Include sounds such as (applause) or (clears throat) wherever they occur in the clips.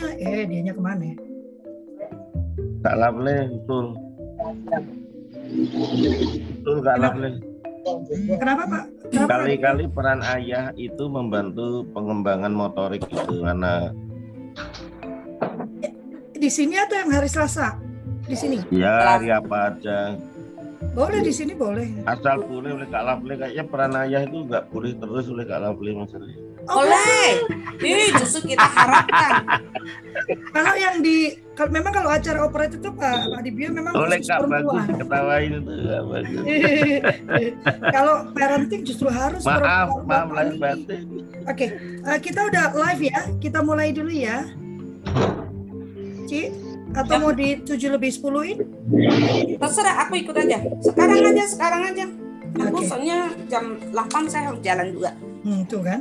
lovely-nya eh dianya ke mana Kak Lovely betul. Betul Kak? Lovely kenapa pak? Kali-kali peran ayah itu membantu pengembangan motorik itu karena di sini atau yang hari Selasa? Di sini? Ya hari apa aja. Boleh di sini boleh. Asal boleh oleh Kak Lovely kayaknya peran ayah itu nggak boleh terus oleh Kak Lovely masalahnya Oleh. Ih, justru kita harapkan. (laughs) kalau yang di kalau memang kalau acara operet itu Pak Pak Dibio memang oleh khusus Kak bagus diketawain itu bagus (laughs) kalau parenting justru harus maaf perempuan maaf lahir ini. batin Oke, eh, kita udah live ya. Kita mulai dulu ya. Ci, atau Ya. mau di 7 lebih 10 in? Terserah aku ikut aja. Sekarang aja, sekarang aja. Aku Oke. soalnya jam 8 saya harus jalan juga. Hmm, tuh kan.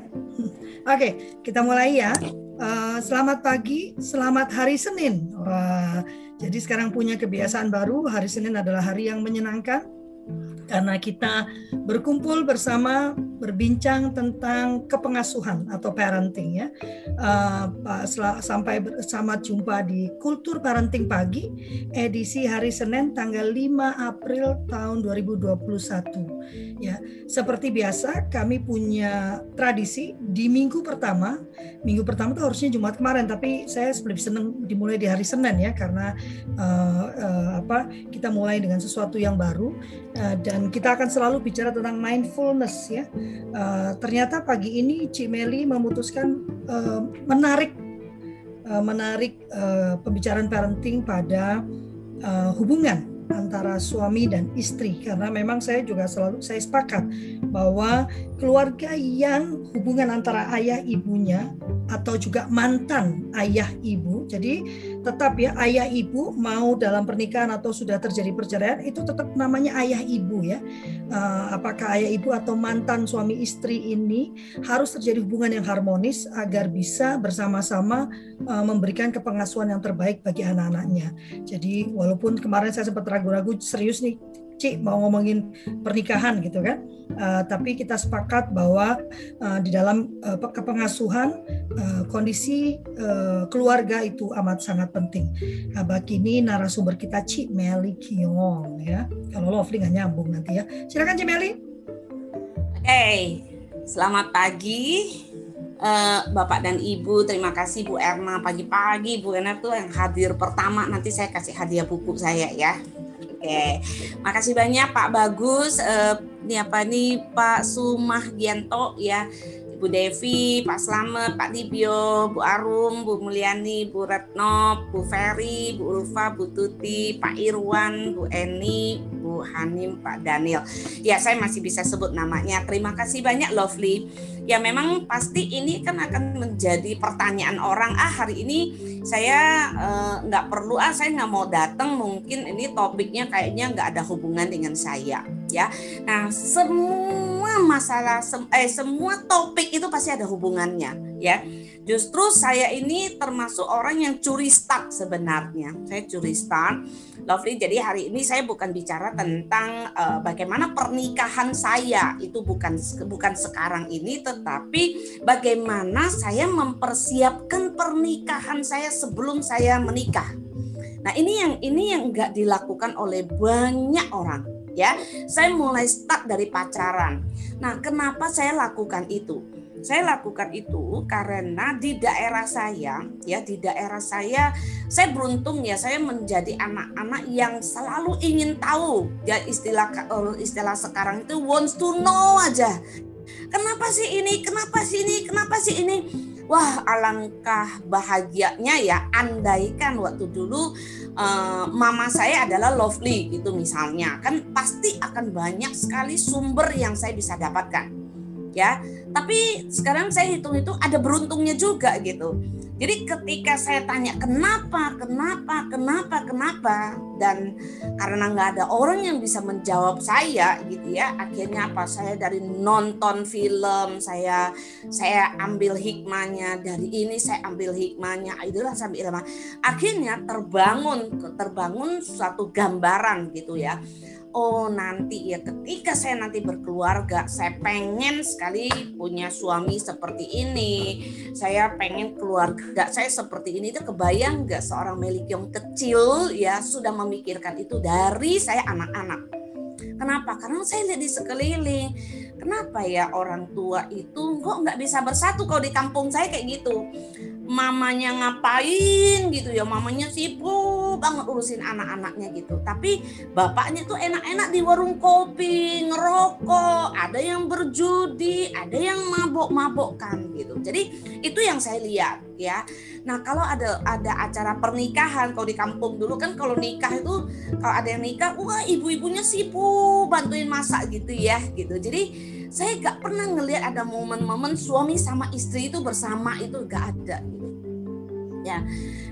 Oke, kita mulai ya. Eh, selamat pagi, selamat hari Senin. Wah, jadi sekarang punya kebiasaan baru. Hari Senin adalah hari yang menyenangkan karena kita berkumpul bersama berbincang tentang kepengasuhan atau parenting ya. Sel- sampai bersama jumpa di Kultur Parenting Pagi edisi hari Senin tanggal 5 April tahun 2021. Ya, seperti biasa kami punya tradisi di minggu pertama. Minggu pertama itu harusnya Jumat kemarin, tapi saya lebih senang dimulai di hari Senin ya karena eh, eh, apa kita mulai dengan sesuatu yang baru eh, dan kita akan selalu bicara tentang mindfulness ya. Eh, ternyata pagi ini Cik Meli memutuskan eh, menarik eh, menarik eh, pembicaraan parenting pada eh, hubungan antara suami dan istri karena memang saya juga selalu saya sepakat bahwa keluarga yang hubungan antara ayah ibunya atau juga mantan ayah ibu jadi tetap ya ayah ibu mau dalam pernikahan atau sudah terjadi perceraian itu tetap namanya ayah ibu ya. Eh, apakah ayah ibu atau mantan suami istri ini harus terjadi hubungan yang harmonis agar bisa bersama-sama eh, memberikan kepengasuhan yang terbaik bagi anak-anaknya. Jadi walaupun kemarin saya sempat ragu-ragu serius nih Cik mau ngomongin pernikahan gitu kan Eh, tapi kita sepakat bahwa eh, di dalam pe- kepengasuhan eh, kondisi eh, keluarga itu amat sangat penting. Nah, bagi ini narasumber kita Cik Meli Kiong ya. Kalau Lovely nggak nyambung nanti ya. Silakan Cik Meli. Oke, selamat pagi. Eh, Bapak dan Ibu, terima kasih Bu Erna pagi-pagi Bu Erna tuh yang hadir pertama nanti saya kasih hadiah buku saya ya. Oke, makasih banyak Pak Bagus, eh, ini apa nih Pak Sumahgianto ya, Bu Devi, Pak Slamet, Pak Dibio, Bu Arum, Bu Mulyani, Bu Retno, Bu Ferry, Bu Ulfa, Bu Tuti, Pak Irwan, Bu Eni, Bu Hanim, Pak Daniel. Ya, saya masih bisa sebut namanya. Terima kasih banyak Lovely. Ya memang pasti ini kan akan menjadi pertanyaan orang. Ah hari ini saya eh, nggak perlu ah saya nggak mau datang. Mungkin ini topiknya kayaknya nggak ada hubungan dengan saya. Ya. Nah semua masalah sem- eh semua topik itu pasti ada hubungannya. Ya. Justru saya ini termasuk orang yang curi start sebenarnya. Saya curi start. Lovely. Jadi hari ini saya bukan bicara tentang eh, bagaimana pernikahan saya itu bukan bukan sekarang ini, tetapi bagaimana saya mempersiapkan pernikahan saya sebelum saya menikah. Nah ini yang ini yang nggak dilakukan oleh banyak orang ya. Saya mulai start dari pacaran. Nah kenapa saya lakukan itu? Saya lakukan itu karena di daerah saya, ya di daerah saya, saya beruntung ya saya menjadi anak-anak yang selalu ingin tahu. Ya istilah eh, istilah sekarang itu wants to know aja. Kenapa sih ini? Kenapa sih ini? Kenapa sih ini? Wah, alangkah bahagianya ya andaikan waktu dulu eh, mama saya adalah lovely gitu misalnya. Kan pasti akan banyak sekali sumber yang saya bisa dapatkan. Ya, tapi sekarang saya hitung itu ada beruntungnya juga gitu. Jadi ketika saya tanya kenapa, kenapa, kenapa, kenapa, dan karena nggak ada orang yang bisa menjawab saya gitu ya, akhirnya apa? Saya dari nonton film, saya saya ambil hikmahnya dari ini, saya ambil hikmahnya, itulah sambil ilmu. Akhirnya terbangun, terbangun suatu gambaran gitu ya oh nanti ya ketika saya nanti berkeluarga saya pengen sekali punya suami seperti ini. Saya pengen keluarga saya seperti ini. Itu kebayang nggak seorang Meli Kyong kecil ya sudah memikirkan itu dari saya anak-anak? Kenapa? Karena saya lihat di sekeliling kenapa ya orang tua itu kok nggak bisa bersatu kalau di kampung saya kayak gitu? Mamanya ngapain gitu ya? Mamanya sibuk banget urusin anak-anaknya gitu. Tapi bapaknya tuh enak-enak di warung kopi ngerokok ada yang berjudi ada yang mabok-mabokkan gitu. Jadi itu yang saya lihat ya. Nah kalau ada ada acara pernikahan kalau di kampung dulu kan kalau nikah itu kalau ada yang nikah wah ibu-ibunya sibuk bantuin masak gitu ya gitu. Jadi saya gak pernah ngelihat ada momen-momen suami sama istri itu bersama itu gak ada gitu. Ya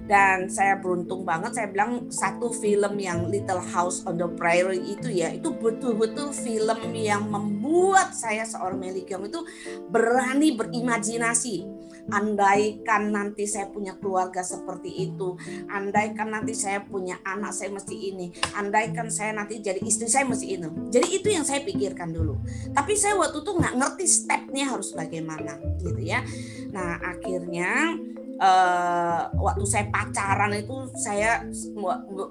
dan saya beruntung banget saya bilang satu film yang Little House on the Prairie itu ya itu betul-betul film yang membuat saya seorang Meli Kyung itu berani berimajinasi andaikan nanti saya punya keluarga seperti itu andaikan nanti saya punya anak saya mesti ini andaikan saya nanti jadi istri saya mesti ini. Jadi itu yang saya pikirkan dulu. Tapi saya waktu itu nggak ngerti stepnya harus bagaimana gitu ya. Nah akhirnya uh, waktu saya pacaran itu saya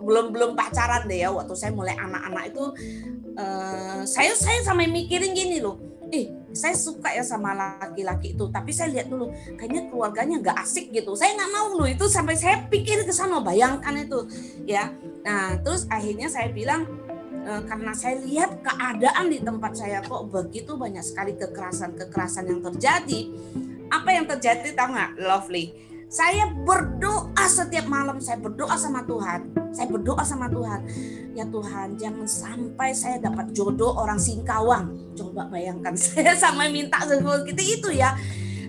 belum belum pacaran deh ya waktu saya mulai anak-anak itu uh, saya saya sampai mikirin gini loh. Eh saya suka ya sama laki-laki itu tapi saya lihat dulu kayaknya keluarganya nggak asik gitu. Saya nggak mau loh itu sampai saya pikir ke sana bayangkan itu ya. Nah terus akhirnya saya bilang eh, karena saya lihat keadaan di tempat saya kok begitu banyak sekali kekerasan-kekerasan yang terjadi apa yang terjadi tahu nggak lovely saya berdoa setiap malam, saya berdoa sama Tuhan. Saya berdoa sama Tuhan. Ya Tuhan, jangan sampai saya dapat jodoh orang Singkawang. Coba bayangkan (laughs) saya sama minta seperti itu ya.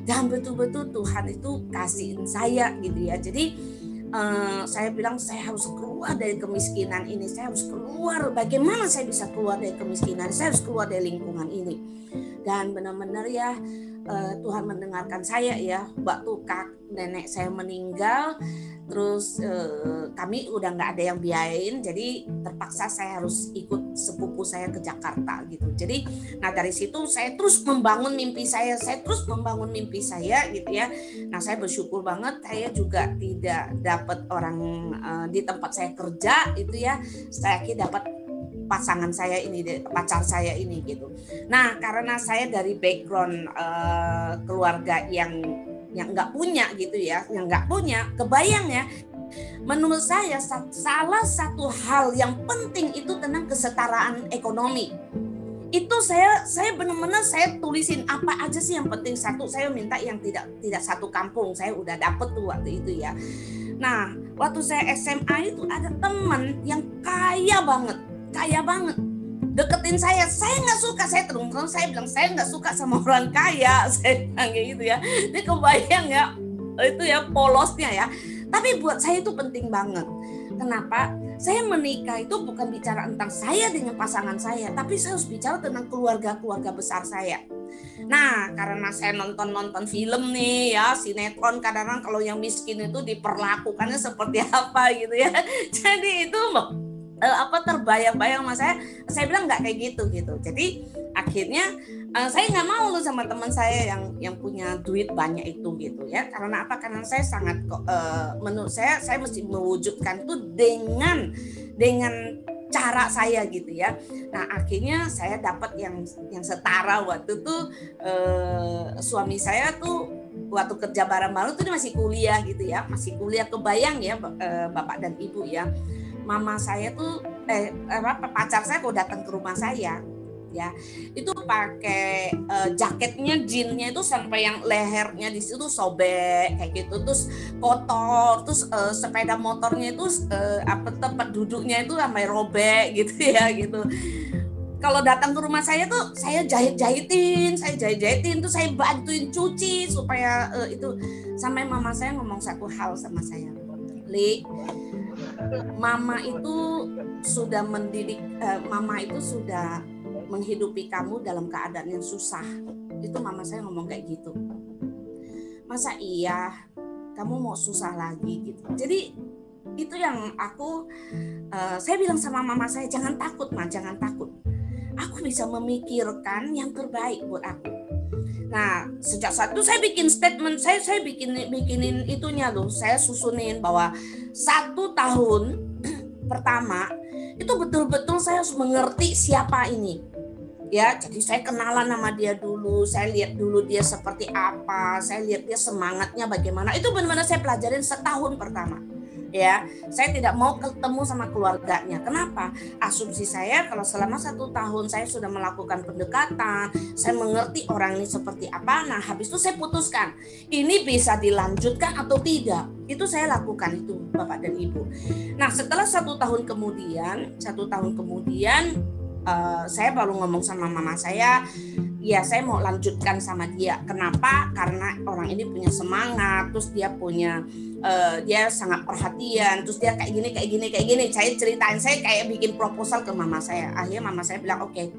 Dan betul-betul Tuhan itu kasihin saya gitu ya. Jadi uh, saya bilang saya harus keluar dari kemiskinan ini. Saya harus keluar. Bagaimana saya bisa keluar dari kemiskinan? Saya harus keluar dari lingkungan ini. Dan benar-benar ya uh, Tuhan mendengarkan saya ya waktu kak nenek saya meninggal terus uh, kami udah nggak ada yang biayain jadi terpaksa saya harus ikut sepupu saya ke Jakarta gitu. Jadi nah dari situ saya terus membangun mimpi saya saya terus membangun mimpi saya gitu ya. Nah saya bersyukur banget saya juga tidak dapat orang uh, di tempat saya kerja itu ya. Saya kira dapat pasangan saya ini pacar saya ini gitu. Nah karena saya dari background uh, keluarga yang yang nggak punya gitu ya, yang nggak punya, kebayang ya. Menurut saya salah satu hal yang penting itu tentang kesetaraan ekonomi. Itu saya saya benar-benar saya tulisin apa aja sih yang penting satu saya minta yang tidak tidak satu kampung saya udah dapet tuh waktu itu ya. Nah, waktu saya SMA itu ada teman yang kaya banget kaya banget deketin saya. Saya nggak suka. Saya terus terang saya bilang saya nggak suka sama orang kaya. (laughs) Saya bilang kayak gitu ya. Ini kebayang ya itu ya polosnya ya. Tapi buat saya itu penting banget. Kenapa? Saya menikah itu bukan bicara tentang saya dengan pasangan saya tapi saya harus bicara tentang keluarga-keluarga besar saya. Nah, karena saya nonton-nonton film nih ya, sinetron kadang-kadang kalau yang miskin itu diperlakukannya seperti (laughs) apa gitu ya. Jadi itu uh, apa terbayang-bayang mas saya saya bilang nggak kayak gitu gitu. Jadi akhirnya uh, saya nggak mau lu sama teman saya yang yang punya duit banyak itu gitu ya. Karena apa? Karena saya sangat uh, menurut saya saya mesti mewujudkan itu dengan dengan cara saya gitu ya. Nah akhirnya saya dapat yang yang setara waktu itu uh, suami saya tuh waktu kerja bareng-bareng tuh masih kuliah gitu ya, masih kuliah kebayang ya bapak dan ibu ya mama saya tuh eh apa pacar saya kok datang ke rumah saya ya. Itu pakai uh, jaketnya jeansnya itu sampai yang lehernya di situ sobek kayak gitu. Terus kotor terus uh, sepeda motornya itu uh, apa tempat duduknya itu sampai robek gitu (laughs) ya gitu. Kalau datang ke rumah saya tuh saya jahit-jahitin saya jahit-jahitin tuh saya bantuin cuci supaya uh, itu sampai mama saya ngomong satu hal sama saya. Li mama itu sudah mendidik eh, mama itu sudah menghidupi kamu dalam keadaan yang susah. Itu mama saya ngomong kayak gitu. Masa iya kamu mau susah lagi gitu. Jadi itu yang aku uh, saya bilang sama mama saya jangan takut mah jangan takut. Aku bisa memikirkan yang terbaik buat aku nah sejak saat itu saya bikin statement saya saya bikin bikinin itunya loh. Saya susunin bahwa satu tahun (clears throat) pertama itu betul-betul saya harus mengerti siapa ini. Ya jadi saya kenalan sama dia dulu saya lihat dulu dia seperti apa saya lihat dia semangatnya bagaimana. Itu benar-benar saya pelajarin setahun pertama ya. Saya tidak mau ketemu sama keluarganya. Kenapa? Asumsi saya kalau selama satu tahun saya sudah melakukan pendekatan saya mengerti orang ini seperti apa nah habis itu saya putuskan ini bisa dilanjutkan atau tidak? Itu saya lakukan itu bapak dan ibu. Nah setelah satu tahun kemudian satu tahun kemudian uh, saya baru ngomong sama mama saya ya saya mau lanjutkan sama dia. Kenapa? Karena orang ini punya semangat terus dia punya uh, dia sangat perhatian terus dia kayak gini kayak gini kayak gini. Saya ceritain saya kayak bikin proposal ke mama saya. Akhirnya mama saya bilang oke okay,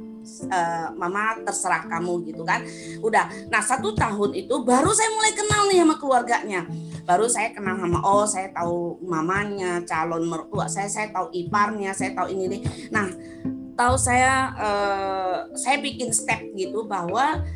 uh, mama terserah kamu gitu kan. Udah nah satu tahun itu baru saya mulai kenal nih sama keluarganya. Baru saya kenal sama oh saya tahu mamanya calon mertua saya saya tahu iparnya saya tahu ini nih nah atau saya uh, saya bikin step gitu bahwa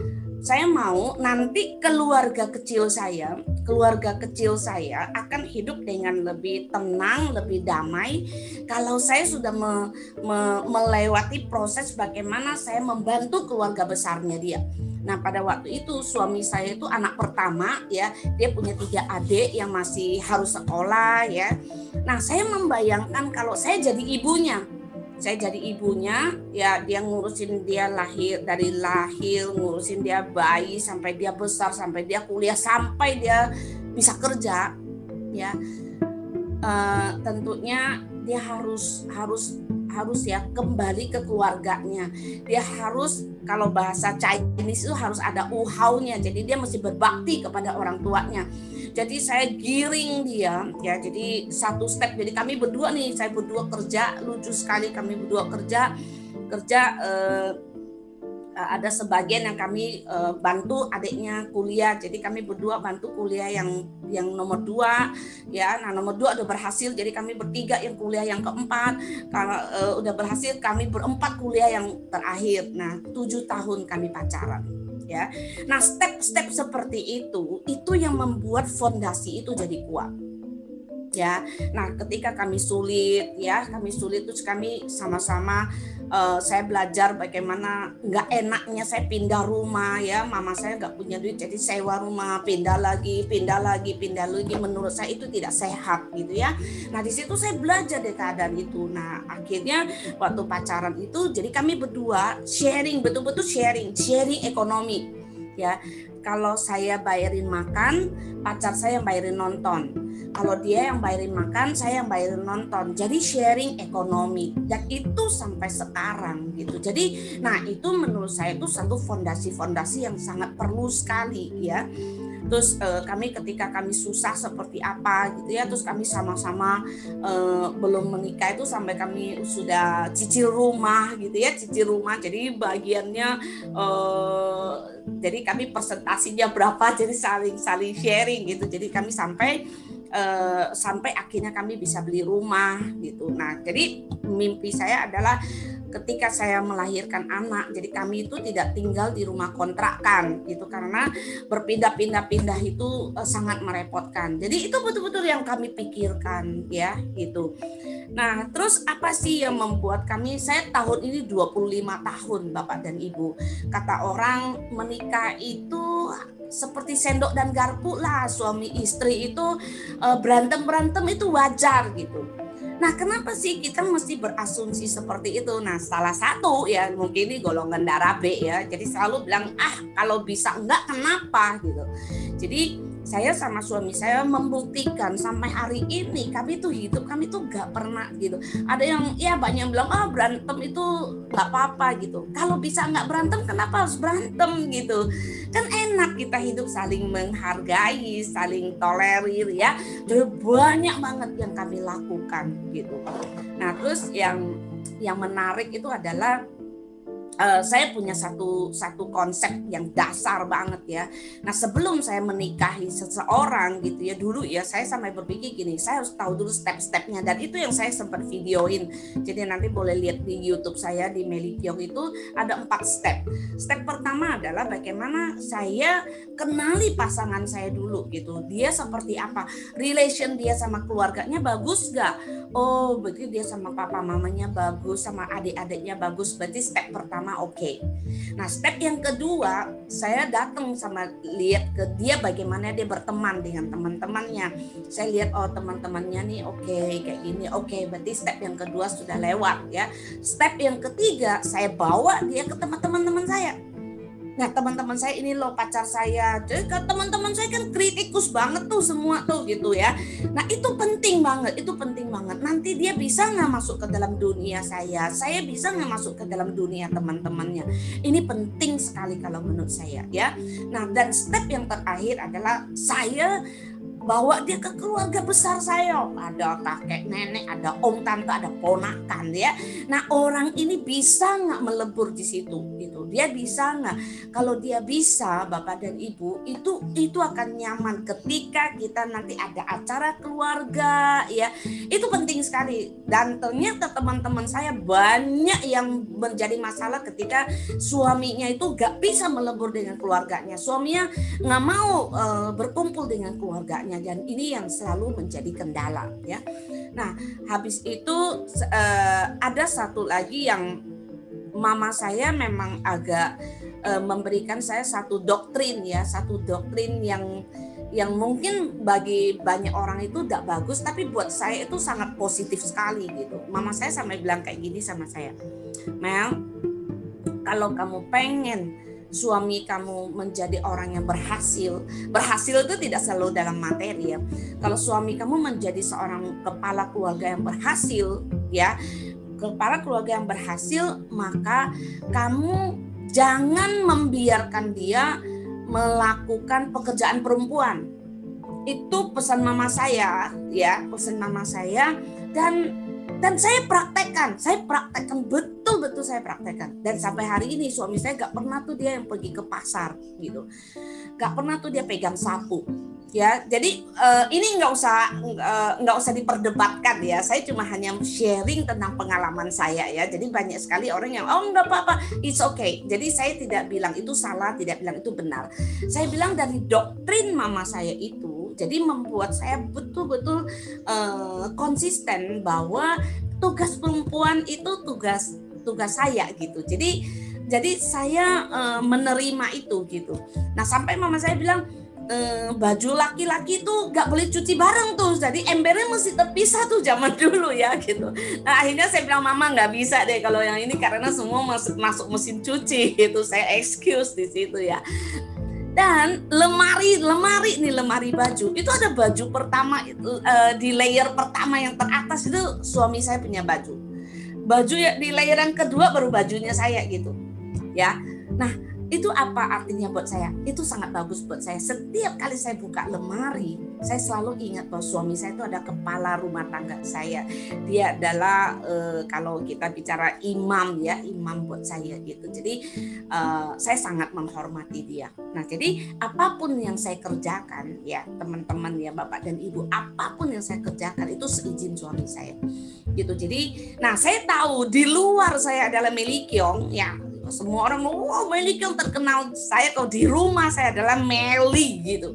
saya mau nanti keluarga kecil saya, keluarga kecil saya akan hidup dengan lebih tenang, lebih damai kalau saya sudah me, me, melewati proses bagaimana saya membantu keluarga besarnya dia. Nah pada waktu itu suami saya itu anak pertama ya, dia punya tiga adik yang masih harus sekolah ya. Nah saya membayangkan kalau saya jadi ibunya, saya jadi ibunya ya dia ngurusin dia lahir dari lahir ngurusin dia bayi sampai dia besar sampai dia kuliah sampai dia bisa kerja ya. Uh, tentunya dia harus harus harus ya kembali ke keluarganya. Dia harus kalau bahasa Chinese itu harus ada uhaunya jadi dia mesti berbakti kepada orang tuanya jadi saya giring dia ya. Jadi satu step. Jadi kami berdua nih saya berdua kerja lucu sekali kami berdua kerja kerja eh, ada sebagian yang kami eh, bantu adiknya kuliah. Jadi kami berdua bantu kuliah yang yang nomor dua ya. Nah nomor dua udah berhasil. Jadi kami bertiga yang kuliah yang keempat. Kalau eh, udah berhasil kami berempat kuliah yang terakhir. Nah tujuh tahun kami pacaran ya. Nah, step-step seperti itu itu yang membuat fondasi itu jadi kuat. Ya. Nah, ketika kami sulit ya, kami sulit terus kami sama-sama uh, saya belajar bagaimana nggak enaknya saya pindah rumah ya. Mama saya nggak punya duit jadi sewa rumah pindah lagi pindah lagi pindah lagi. Menurut saya itu tidak sehat gitu ya. Nah di situ saya belajar dari keadaan itu. Nah akhirnya waktu pacaran itu jadi kami berdua sharing betul-betul sharing sharing ekonomi ya. Kalau saya bayarin makan pacar saya yang bayarin nonton kalau dia yang bayarin makan saya yang bayarin nonton. Jadi sharing ekonomi. Dan itu sampai sekarang gitu. Jadi nah itu menurut saya itu satu fondasi-fondasi yang sangat perlu sekali ya. Terus uh, kami ketika kami susah seperti apa gitu ya terus kami sama-sama uh, belum menikah itu sampai kami sudah cicil rumah gitu ya cicil rumah. Jadi bagiannya uh, jadi kami presentasinya berapa jadi saling saling sharing gitu. Jadi kami sampai uh, sampai akhirnya kami bisa beli rumah gitu. Nah jadi mimpi saya adalah ketika saya melahirkan anak jadi kami itu tidak tinggal di rumah kontrakan gitu karena berpindah-pindah-pindah itu uh, sangat merepotkan. Jadi itu betul-betul yang kami pikirkan ya gitu nah terus apa sih yang membuat kami saya tahun ini 25 tahun Bapak dan Ibu kata orang menikah itu seperti sendok dan garpu lah suami istri itu uh, berantem berantem itu wajar gitu Nah, kenapa sih kita mesti berasumsi seperti itu? Nah, salah satu ya mungkin ini golongan darah B ya. Jadi selalu bilang, "Ah, kalau bisa enggak kenapa?" gitu. Jadi saya sama suami saya membuktikan sampai hari ini kami tuh hidup kami tuh gak pernah gitu. Ada yang ya banyak yang bilang ah oh, berantem itu gak apa-apa gitu. Kalau bisa nggak berantem kenapa harus berantem gitu? Kan enak kita hidup saling menghargai saling tolerir ya. Jadi banyak banget yang kami lakukan gitu. Nah terus yang yang menarik itu adalah uh, saya punya satu satu konsep yang dasar banget ya. Nah sebelum saya menikahi seseorang gitu ya dulu ya saya sampai berpikir gini, saya harus tahu dulu step-stepnya dan itu yang saya sempat videoin. Jadi nanti boleh lihat di YouTube saya di Meli itu ada empat step. Step pertama adalah bagaimana saya kenali pasangan saya dulu gitu. Dia seperti apa? Relation dia sama keluarganya bagus gak? Oh berarti dia sama papa mamanya bagus, sama adik-adiknya bagus. Berarti step pertama oke. Okay. Nah step yang kedua saya datang sama lihat ke dia bagaimana dia berteman dengan teman-temannya. Saya lihat oh teman-temannya nih oke okay, kayak gini oke. Okay. Berarti step yang kedua sudah lewat ya. Step yang ketiga saya bawa dia ke teman-teman saya Nah teman-teman saya ini loh pacar saya. Jadi teman-teman saya kan kritikus banget tuh semua tuh gitu ya. Nah itu penting banget, itu penting banget. Nanti dia bisa nggak masuk ke dalam dunia saya, saya bisa nggak masuk ke dalam dunia teman-temannya. Ini penting sekali kalau menurut saya ya. Nah dan step yang terakhir adalah saya bawa dia ke keluarga besar saya ada kakek nenek ada om tante ada ponakan ya nah orang ini bisa nggak melebur di situ gitu dia bisa nggak? Kalau dia bisa bapak dan ibu itu itu akan nyaman ketika kita nanti ada acara keluarga ya. Itu penting sekali. Dan ternyata teman-teman saya banyak yang menjadi masalah ketika suaminya itu gak bisa melebur dengan keluarganya. Suaminya nggak mau uh, berkumpul dengan keluarganya. Dan ini yang selalu menjadi kendala ya. Nah, habis itu uh, ada satu lagi yang mama saya memang agak uh, memberikan saya satu doktrin ya, satu doktrin yang yang mungkin bagi banyak orang itu tidak bagus tapi buat saya itu sangat positif sekali gitu. Mama saya sampai bilang kayak gini sama saya. Mel, kalau kamu pengen suami kamu menjadi orang yang berhasil. Berhasil itu tidak selalu dalam materi ya. Kalau suami kamu menjadi seorang kepala keluarga yang berhasil, ya, kepala keluarga yang berhasil, maka kamu jangan membiarkan dia melakukan pekerjaan perempuan. Itu pesan mama saya, ya, pesan mama saya. Dan dan saya praktekkan saya praktekkan betul betul saya praktekkan. Dan sampai hari ini suami saya gak pernah tuh dia yang pergi ke pasar gitu. Gak pernah tuh dia pegang sapu ya jadi uh, ini nggak usah eh, nggak uh, usah diperdebatkan ya saya cuma hanya sharing tentang pengalaman saya ya jadi banyak sekali orang yang oh nggak apa-apa it's okay jadi saya tidak bilang itu salah tidak bilang itu benar saya bilang dari doktrin mama saya itu jadi membuat saya betul-betul uh, konsisten bahwa tugas perempuan itu tugas tugas saya gitu. Jadi jadi saya uh, menerima itu gitu. Nah sampai mama saya bilang uh, baju laki-laki itu gak boleh cuci bareng tuh. Jadi embernya mesti terpisah tuh zaman (laughs) dulu ya gitu. Nah akhirnya saya bilang mama nggak bisa deh kalau yang ini karena semua masuk masuk mesin cuci (laughs) itu saya excuse di situ ya. Dan lemari lemari nih lemari baju. Itu ada baju pertama uh, di layer pertama yang teratas itu suami saya punya baju. Baju ya di layer yang kedua baru bajunya saya gitu. Ya. Nah itu apa artinya buat saya itu sangat bagus buat saya setiap kali saya buka lemari saya selalu ingat bahwa suami saya itu ada kepala rumah tangga saya. Dia adalah e, kalau kita bicara imam ya, imam buat saya gitu. Jadi e, saya sangat menghormati dia. Nah, jadi apa pun yang saya kerjakan ya, teman-teman ya, Bapak dan Ibu, apa pun yang saya kerjakan itu seizin suami saya. Gitu. Jadi, nah saya tahu di luar saya adalah Melikyong ya, semua orang mau wow Melikyong terkenal. Saya kalau di rumah saya adalah Meli gitu.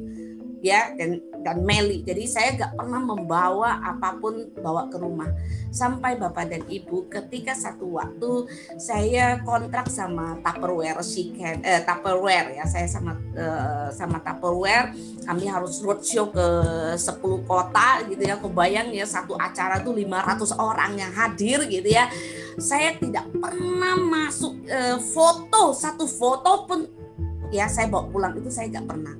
Ya dan dan Meli. Jadi saya gak pernah membawa apa pun bawa ke rumah. Sampai bapak dan ibu ketika satu waktu saya kontrak sama Tupperware chicken eh, Tupperware ya. Saya sama eh, sama Tupperware kami harus roadshow ke 10 kota gitu ya. Kebayang ya satu acara tuh 500 orang yang hadir gitu ya. Saya tidak pernah masuk eh, foto satu foto pun ya saya bawa pulang itu saya gak pernah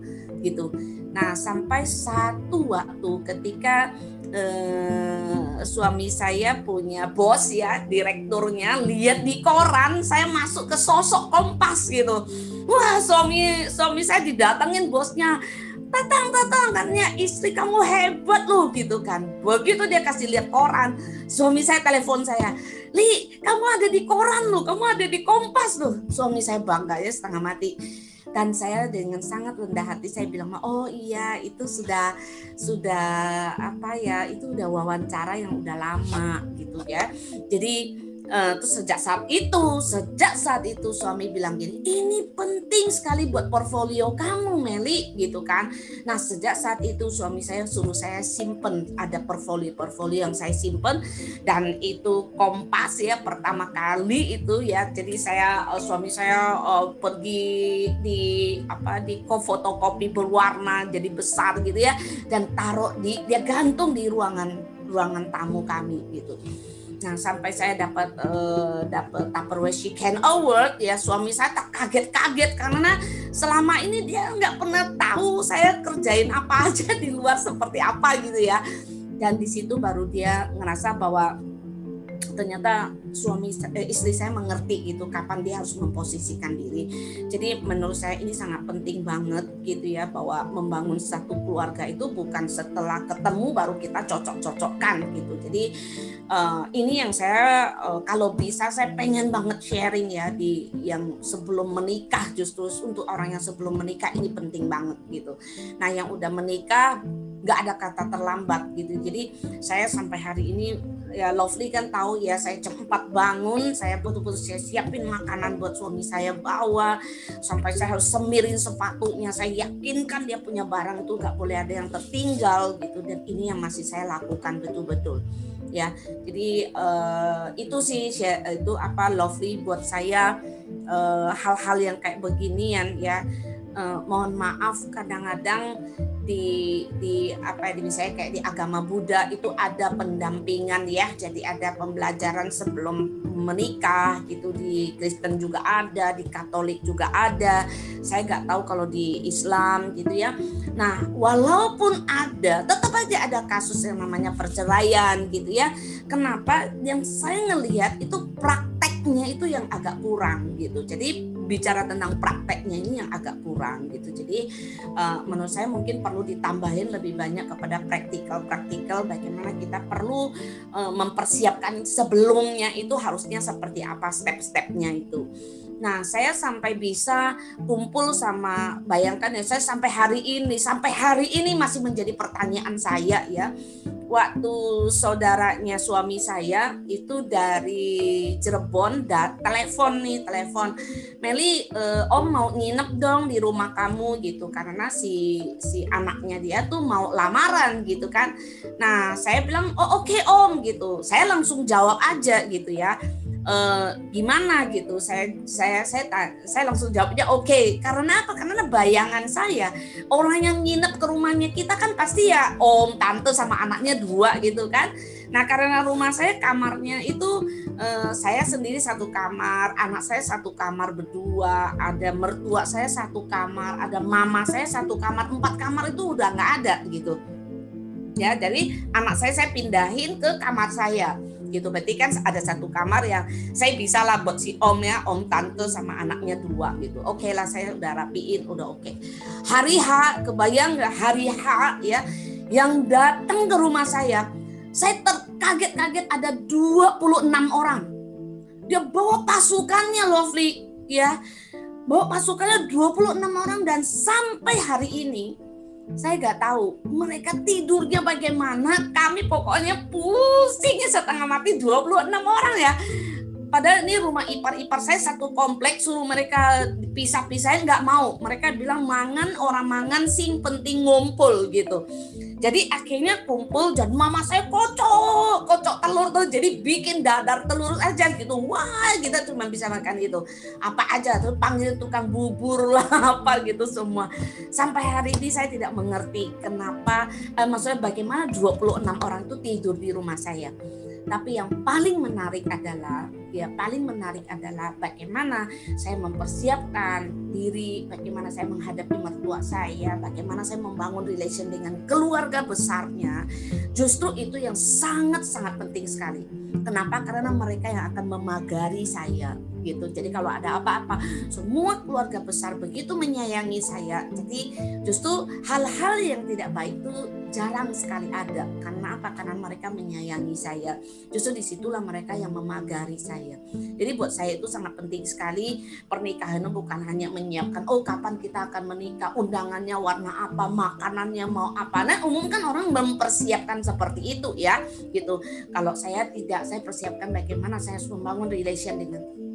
gitu Nah, sampai satu waktu ketika eh, suami saya punya bos ya, direkturnya lihat di koran saya masuk ke sosok Kompas gitu. Wah, suami suami saya didatengin bosnya. Tatang, tatang, katanya istri kamu hebat loh gitu kan. Begitu dia kasih lihat koran, suami saya telepon saya, Li kamu ada di koran loh kamu ada di kompas loh suami saya bangga ya setengah mati dan saya dengan sangat rendah hati saya bilang oh iya itu sudah sudah apa ya itu udah wawancara yang udah lama gitu ya. Jadi Uh, terus sejak saat itu, sejak saat itu suami bilang gini, ini penting sekali buat portfolio kamu Meli gitu kan. Nah sejak saat itu suami saya suruh saya simpen ada portfolio-portfolio yang saya simpen dan itu kompas ya pertama kali itu ya. Jadi saya uh, suami saya uh, pergi di apa di fotokopi berwarna jadi besar gitu ya dan taruh di dia gantung di ruangan ruangan tamu kami gitu. Nah sampai saya dapat uh, dapat Tupperware She Can Award ya suami saya tak kaget-kaget karena selama ini dia nggak pernah tahu saya kerjain apa (laughs) aja di luar seperti apa gitu ya. Dan di situ baru dia ngerasa bahwa ternyata suami eh, istri saya mengerti gitu kapan dia harus memposisikan diri. Jadi menurut saya ini sangat penting banget gitu ya bahwa membangun satu keluarga itu bukan setelah ketemu baru kita cocok-cocokkan gitu. Jadi uh, ini yang saya uh, kalau bisa saya pengen banget sharing ya di yang sebelum menikah justru untuk orang yang sebelum menikah ini penting banget gitu. Nah yang udah menikah nggak ada kata terlambat gitu. Jadi saya sampai hari ini ya Lovely kan tahu ya saya cepat bangun saya betul-betul saya siapin makanan buat suami saya bawa sampai saya harus semirin sepatunya. Saya yakinkan dia punya barang itu nggak boleh ada yang tertinggal gitu dan ini yang masih saya lakukan betul-betul ya. Jadi uh, itu sih itu apa Lovely buat saya eh, hal-hal uh, yang kayak beginian ya uh, mohon maaf kadang-kadang di di apa di misalnya kayak di agama Buddha itu ada pendampingan ya. Jadi ada pembelajaran sebelum menikah gitu. Di Kristen juga ada di Katolik juga ada. Saya nggak tahu kalau di Islam gitu ya. Nah walaupun ada tetap aja ada kasus yang namanya perceraian gitu ya. Kenapa? Yang saya ngelihat itu prakteknya itu yang agak kurang gitu. Jadi bicara tentang prakteknya ini yang agak kurang gitu. Jadi uh, menurut saya mungkin perlu ditambahin lebih banyak kepada praktikal-praktikal bagaimana kita perlu uh, mempersiapkan sebelumnya itu harusnya seperti apa step-stepnya itu. Nah, saya sampai bisa kumpul sama bayangkan ya saya sampai hari ini, sampai hari ini masih menjadi pertanyaan saya ya. Waktu saudaranya suami saya itu dari Cirebon dan telepon nih, telepon. Meli, eh, Om mau nginep dong di rumah kamu gitu karena si si anaknya dia tuh mau lamaran gitu kan. Nah, saya bilang, "Oh, oke okay, Om." gitu. Saya langsung jawab aja gitu ya uh, gimana gitu. Saya saya saya saya langsung jawabnya oke okay. karena apa? Karena bayangan saya orang yang nginep ke rumahnya kita kan pasti ya om tante sama anaknya dua gitu kan. Nah karena rumah saya kamarnya itu uh, saya sendiri satu kamar anak saya satu kamar berdua ada mertua saya satu kamar ada mama saya satu kamar empat kamar itu udah nggak ada gitu. Ya jadi anak saya saya pindahin ke kamar saya gitu. Berarti kan ada satu kamar yang saya bisa lah buat si om ya om tante sama anaknya dua gitu. Oke okay lah saya udah rapiin udah oke. Okay. hari H kebayang nggak hari H ya yang datang ke rumah saya saya terkaget-kaget ada 26 orang. Dia bawa pasukannya lovely ya. Bawa pasukannya 26 orang dan sampai hari ini saya nggak tahu mereka tidurnya bagaimana. Kami pokoknya pusingnya setengah mati 26 orang ya. Padahal ini rumah ipar-ipar saya satu kompleks suruh mereka pisah-pisahin nggak mau. Mereka bilang mangan orang mangan sing penting ngumpul gitu jadi akhirnya kumpul dan mama saya kocok kocok telur tuh. Jadi bikin dadar telur aja gitu. Wah kita cuma bisa makan itu apa aja tuh panggil tukang bubur lah (laughs) apa gitu semua. Sampai hari ini saya tidak mengerti kenapa eh, maksudnya bagaimana 26 orang itu tidur di rumah saya. Tapi yang paling menarik adalah ya paling menarik adalah bagaimana saya mempersiapkan diri, bagaimana saya menghadapi mertua saya, bagaimana saya membangun relation dengan keluarga besarnya. Justru itu yang sangat-sangat penting sekali. Kenapa? Karena mereka yang akan memagari saya gitu. Jadi kalau ada apa-apa, semua keluarga besar begitu menyayangi saya. Jadi justru hal-hal yang tidak baik itu jarang sekali ada. Karena apa? Karena mereka menyayangi saya. Justru di situlah mereka yang memagari saya. Jadi buat saya itu sangat penting sekali pernikahan itu bukan hanya menyiapkan oh kapan kita akan menikah, undangannya warna apa, makanannya mau apa. Nah umum kan orang mempersiapkan seperti itu ya gitu. Kalau saya tidak, saya persiapkan bagaimana saya harus membangun relation dengan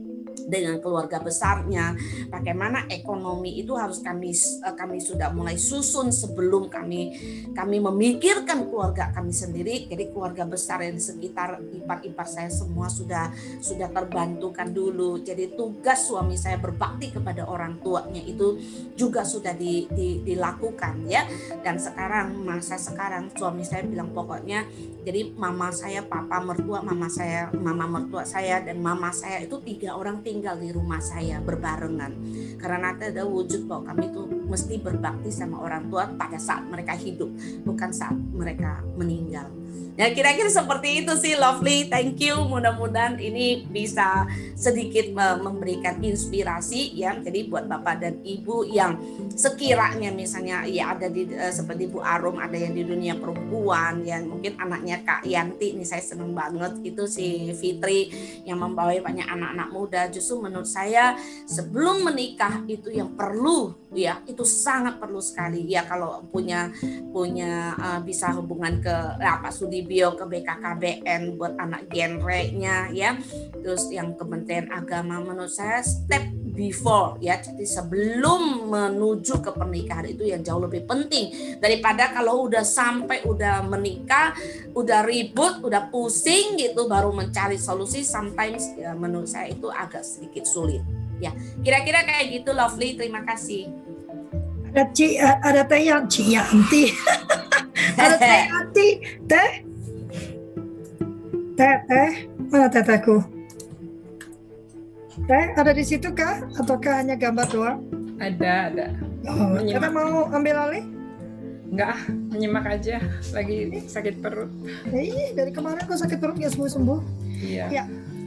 dengan keluarga besarnya, bagaimana ekonomi itu harus kami eh, kami sudah mulai susun sebelum kami kami memikirkan keluarga kami sendiri. Jadi keluarga besar yang sekitar ipar-ipar saya semua sudah sudah terbantukan dulu. Jadi tugas suami saya berbakti kepada orang tuanya itu juga sudah di, di, dilakukan ya. Dan sekarang masa sekarang suami saya bilang pokoknya jadi mama saya, papa mertua, mama saya, mama mertua saya dan mama saya itu tiga orang tinggal di rumah saya berbarengan. Karena nanti ada wujud bahwa kami itu mesti berbakti sama orang tua pada saat mereka hidup, bukan saat mereka meninggal. Ya kira-kira seperti itu sih Lovely. Thank you. Mudah-mudahan ini bisa sedikit memberikan inspirasi ya. Jadi buat Bapak dan Ibu yang sekiranya misalnya ya ada di uh, seperti Bu Arum ada yang di dunia perempuan yang mungkin anaknya Kak Yanti ini saya seneng banget itu si Fitri yang membawa banyak anak-anak muda. Justru menurut saya sebelum menikah itu yang perlu ya itu sangat perlu sekali ya kalau punya punya uh, bisa hubungan ke apa studi bio ke BKKBN buat anak genrenya ya. Terus yang Kementerian Agama menurut saya step before ya. Jadi sebelum menuju ke pernikahan itu yang jauh lebih penting. Daripada kalau udah sampai udah menikah udah ribut udah pusing gitu baru mencari solusi sometimes ya, menurut saya itu agak sedikit sulit ya. Kira-kira kayak gitu lovely. Terima kasih. Ada Ci, ada Teh yang Cianti. (laughs) ada Teh Yanti, Teh. Teh, Teh, mana Teh Tehku? Teh, ada di situ kah? Ataukah hanya gambar doang? Ada, ada. Oh, kita mau ambil alih? Enggak, menyimak aja. Lagi sakit perut. Iya, dari kemarin kok sakit perut nggak sembuh-sembuh. Iya. Ya,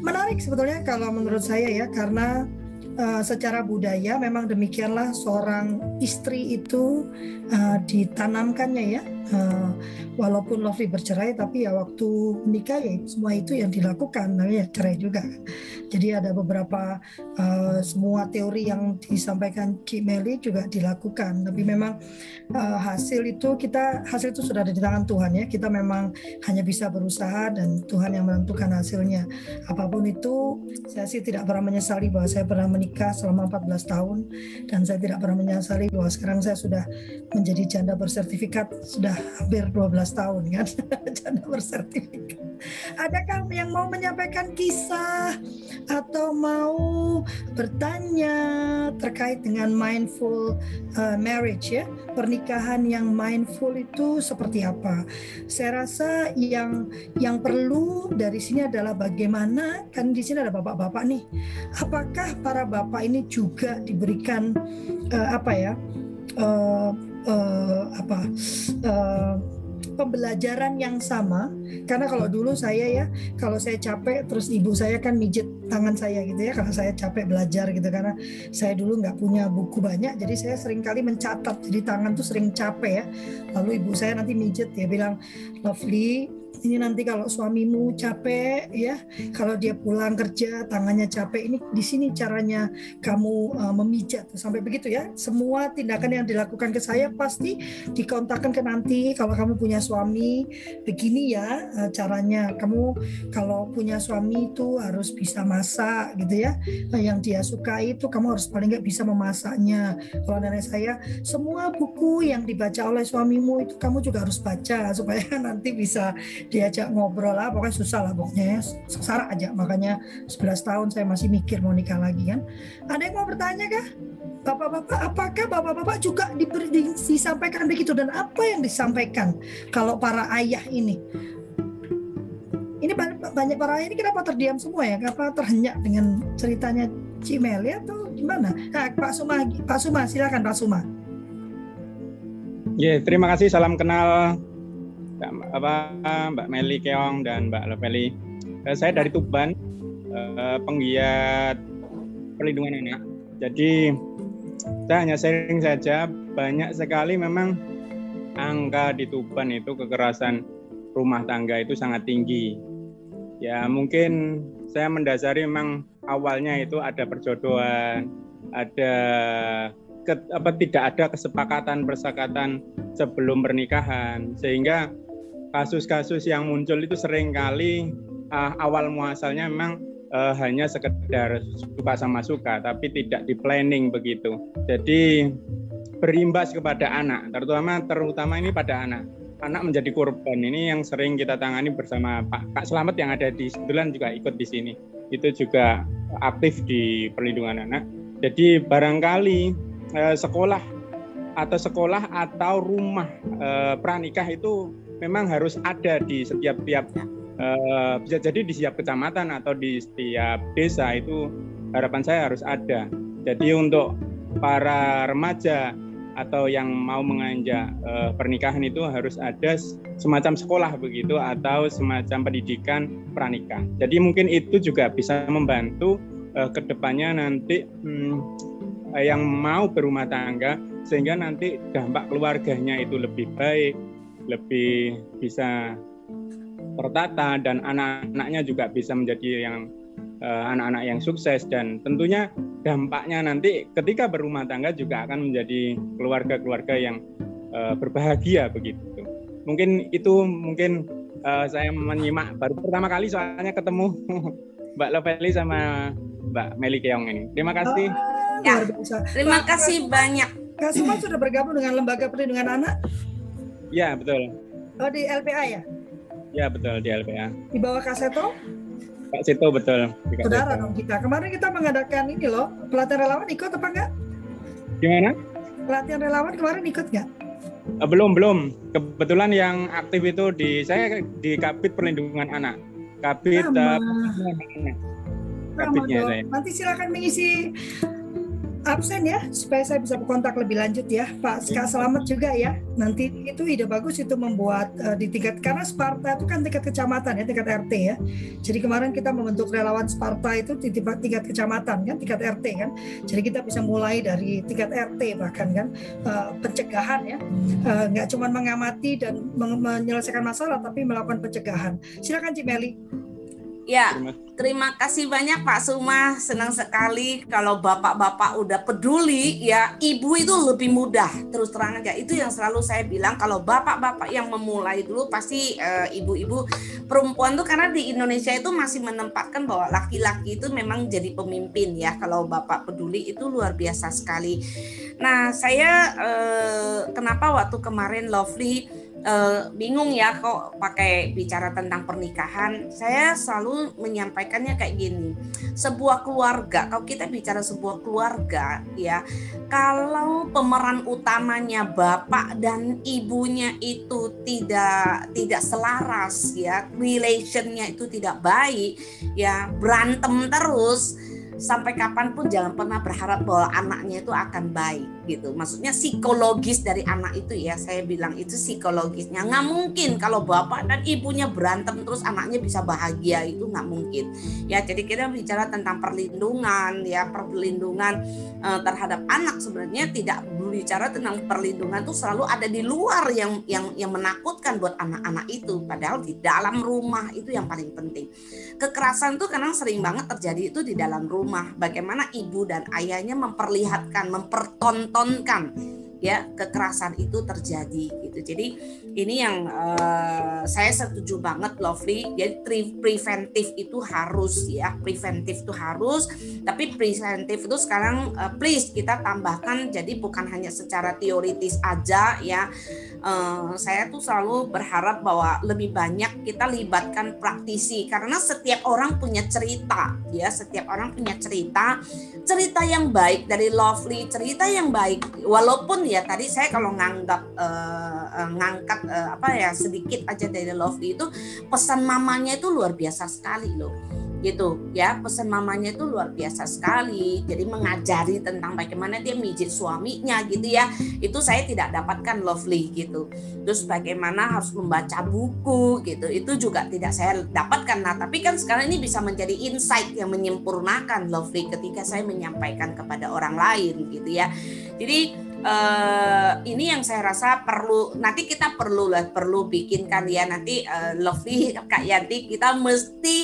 menarik sebetulnya kalau menurut saya ya, karena uh, secara budaya memang demikianlah seorang istri itu uh, ditanamkannya ya uh, walaupun Lovely bercerai tapi ya waktu menikah ya semua itu yang dilakukan. Nah, ya cerai juga. Jadi ada beberapa uh, semua teori yang disampaikan Ki Meli juga dilakukan. Tapi memang uh, hasil itu kita hasil itu sudah ada di tangan Tuhan ya. Kita memang hanya bisa berusaha dan Tuhan yang menentukan hasilnya. Apa pun itu saya sih tidak pernah menyesali bahwa saya pernah menikah selama 14 tahun. Dan saya tidak pernah menyesali bahwa sekarang saya sudah menjadi janda bersertifikat sudah hampir 12 tahun kan (laughs) janda bersertifikat. Adakah yang mau menyampaikan kisah atau mau bertanya terkait dengan mindful uh, marriage ya? Pernikahan yang mindful itu seperti apa? Saya rasa yang yang perlu dari sini adalah bagaimana kan di sini ada bapak-bapak nih. Apakah para bapak ini juga diberikan uh, apa ya uh, uh, apa uh, pembelajaran yang sama. Karena kalau dulu saya ya kalau saya capek terus ibu saya kan mijet tangan saya gitu ya kalau saya capek belajar gitu. Karena saya dulu nggak punya buku banyak jadi saya sering kali mencatat. Jadi tangan tuh sering capek ya. Lalu ibu saya nanti mijet dia bilang lovely ini nanti kalau suamimu capek ya. Kalau dia pulang kerja tangannya capek ini di sini caranya kamu uh, memijat sampai begitu ya. Semua tindakan yang dilakukan ke saya pasti dikontakkan ke nanti. Kalau kamu punya suami begini ya uh, caranya. Kamu kalau punya suami itu harus bisa masak gitu ya. Nah, yang dia suka itu kamu harus paling nggak bisa memasaknya. Kalau nenek saya semua buku yang dibaca oleh suamimu itu kamu juga harus baca supaya (laughs) nanti bisa diajak ngobrol lah pokoknya susah lah pokoknya ya sengsara aja makanya 11 tahun saya masih mikir mau nikah lagi kan ada yang mau bertanya kah Bapak-bapak, apakah bapak-bapak juga diberi, disampaikan begitu dan apa yang disampaikan kalau para ayah ini? Ini banyak, para ayah ini kenapa terdiam semua ya? Kenapa terhenyak dengan ceritanya Cimeli atau gimana? Nah, Pak Suma, Pak Suma, silakan Pak Suma. Ya, terima kasih. Salam kenal Mbak, apa, Mbak Meli Keong dan Mbak Loveli. Uh, saya dari Tuban, uh, penggiat perlindungan anak. Jadi saya hanya sharing saja banyak sekali memang angka di Tuban itu kekerasan rumah tangga itu sangat tinggi. Ya mungkin saya mendasari memang awalnya itu ada perjodohan, ada ke, apa tidak ada kesepakatan persakatan sebelum pernikahan sehingga kasus-kasus yang muncul itu sering kali uh, awal muasalnya memang uh, hanya sekedar suka sama suka tapi tidak di planning begitu. Jadi berimbas kepada anak, terutama terutama ini pada anak. Anak menjadi korban ini yang sering kita tangani bersama Pak Kak Selamat yang ada di kebetulan juga ikut di sini. Itu juga aktif di perlindungan anak. Jadi barangkali eh, sekolah atau sekolah atau rumah eh, pranikah itu memang harus ada di setiap tiap uh, bisa jadi di setiap kecamatan atau di setiap desa itu harapan saya harus ada. Jadi untuk para remaja atau yang mau menganjak uh, pernikahan itu harus ada semacam sekolah begitu atau semacam pendidikan pranikah. Jadi mungkin itu juga bisa membantu uh, ke depannya nanti hmm, yang mau berumah tangga sehingga nanti dampak keluarganya itu lebih baik, lebih bisa tertata dan anak-anaknya juga bisa menjadi yang eh, anak-anak uh, yang sukses dan tentunya dampaknya nanti ketika berumah tangga juga akan menjadi keluarga-keluarga yang uh, berbahagia begitu. Mungkin itu mungkin uh, saya menyimak baru pertama kali soalnya ketemu (laughs) Mbak Lovely sama Mbak Meli Keong ini. Terima kasih. Oh, ya, terima kasih banyak. Kak sudah bergabung dengan Lembaga Perlindungan Anak? Ya, betul. Oh, di LPA ya? Ya betul di LPA. Di bawah Kaseto? Kak Seto betul. Saudara dong kita. Kemarin kita mengadakan ini loh, pelatihan relawan ikut apa enggak? Gimana? Pelatihan relawan kemarin ikut enggak? Uh, belum belum. Kebetulan yang aktif itu di saya di Kapit Perlindungan Anak. Kapit uh, Kapitnya saya. Nanti silakan mengisi absen ya supaya saya bisa berkontak lebih lanjut ya. Pak Ska Selamat juga ya. Nanti itu ide bagus itu membuat uh, di tingkat karena Sparta itu kan tingkat kecamatan ya tingkat RT ya. Jadi kemarin kita membentuk relawan Sparta itu di tingkat kecamatan kan tingkat RT kan. Jadi kita bisa mulai dari tingkat RT bahkan kan uh, pencegahan ya. Uh, nggak cuma mengamati dan menyelesaikan masalah tapi melakukan pencegahan. Silakan Cimeli Ya, terima kasih banyak Pak Suma. Senang sekali kalau bapak-bapak udah peduli ya. Ibu itu lebih mudah. Terus terang aja itu yang selalu saya bilang kalau bapak-bapak yang memulai dulu pasti uh, ibu-ibu perempuan tuh karena di Indonesia itu masih menempatkan bahwa laki-laki itu memang jadi pemimpin ya. Kalau bapak peduli itu luar biasa sekali. Nah, saya uh, kenapa waktu kemarin Lovely uh, bingung ya kok pakai bicara tentang pernikahan. Saya selalu menyampaikannya kayak gini. Sebuah keluarga, kalau kita bicara sebuah keluarga ya, kalau pemeran utamanya bapak dan ibunya itu tidak tidak selaras ya, relationnya itu tidak baik ya, berantem terus sampai kapan pun jangan pernah berharap bahwa anaknya itu akan baik gitu. Maksudnya psikologis dari anak itu ya saya bilang itu psikologisnya nggak mungkin kalau bapak dan ibunya berantem terus anaknya bisa bahagia itu nggak mungkin. Ya jadi kita bicara tentang perlindungan ya perlindungan uh, terhadap anak sebenarnya tidak berbicara tentang perlindungan itu selalu ada di luar yang yang yang menakutkan buat anak-anak itu padahal di dalam rumah itu yang paling penting. Kekerasan tuh kadang sering banget terjadi itu di dalam rumah bagaimana ibu dan ayahnya memperlihatkan, mempertontonkan ya kekerasan itu terjadi gitu. Jadi ini yang uh, saya setuju banget Lovely. Jadi preventif itu harus ya, preventif itu harus. Tapi preventif itu sekarang uh, please kita tambahkan jadi bukan hanya secara teoritis aja ya. Uh, saya tuh selalu berharap bahwa lebih banyak kita libatkan praktisi karena setiap orang punya cerita ya, setiap orang punya cerita, cerita yang baik dari Lovely, cerita yang baik walaupun ya tadi saya kalau nganggap uh, ngangkat uh, apa ya sedikit aja dari Lovely itu pesan mamanya itu luar biasa sekali loh. Gitu ya pesan mamanya itu luar biasa sekali. Jadi mengajari tentang bagaimana dia mijit suaminya gitu ya. Itu saya tidak dapatkan lovely gitu. Terus bagaimana harus membaca buku gitu. Itu juga tidak saya dapatkan. Nah tapi kan sekarang ini bisa menjadi insight yang menyempurnakan lovely ketika saya menyampaikan kepada orang lain gitu ya. Jadi Uh, ini yang saya rasa perlu nanti kita perlu lah perlu bikinkan ya nanti uh, Lovely Kak Yanti. Kita mesti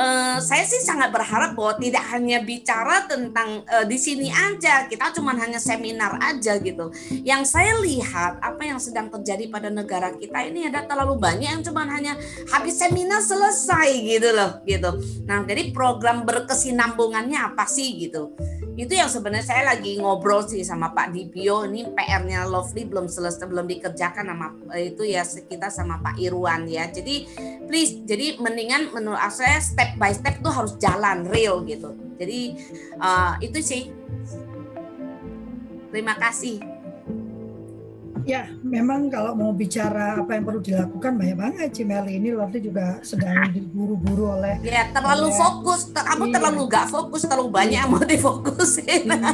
uh, saya sih sangat berharap bahwa tidak hanya bicara tentang uh, di sini aja, kita cuma hanya seminar aja gitu. Yang saya lihat apa yang sedang terjadi pada negara kita ini ada terlalu banyak yang cuma hanya habis seminar selesai gitu loh gitu. Nah jadi program berkesinambungannya apa sih gitu? itu yang sebenarnya saya lagi ngobrol sih sama Pak Dipio ini PR-nya Lovely belum selesai belum dikerjakan sama itu ya kita sama Pak Irwan ya jadi please jadi mendingan menurut saya step by step tuh harus jalan real gitu. Jadi uh, itu sih. Terima kasih Ya, memang kalau mau bicara apa yang perlu dilakukan banyak banget Cimeli ini Lovely juga sedang (laughs) diburu-buru oleh Ya, terlalu oleh, fokus, kamu iya. terlalu nggak fokus, terlalu banyak mau difokusin. Iya. (laughs)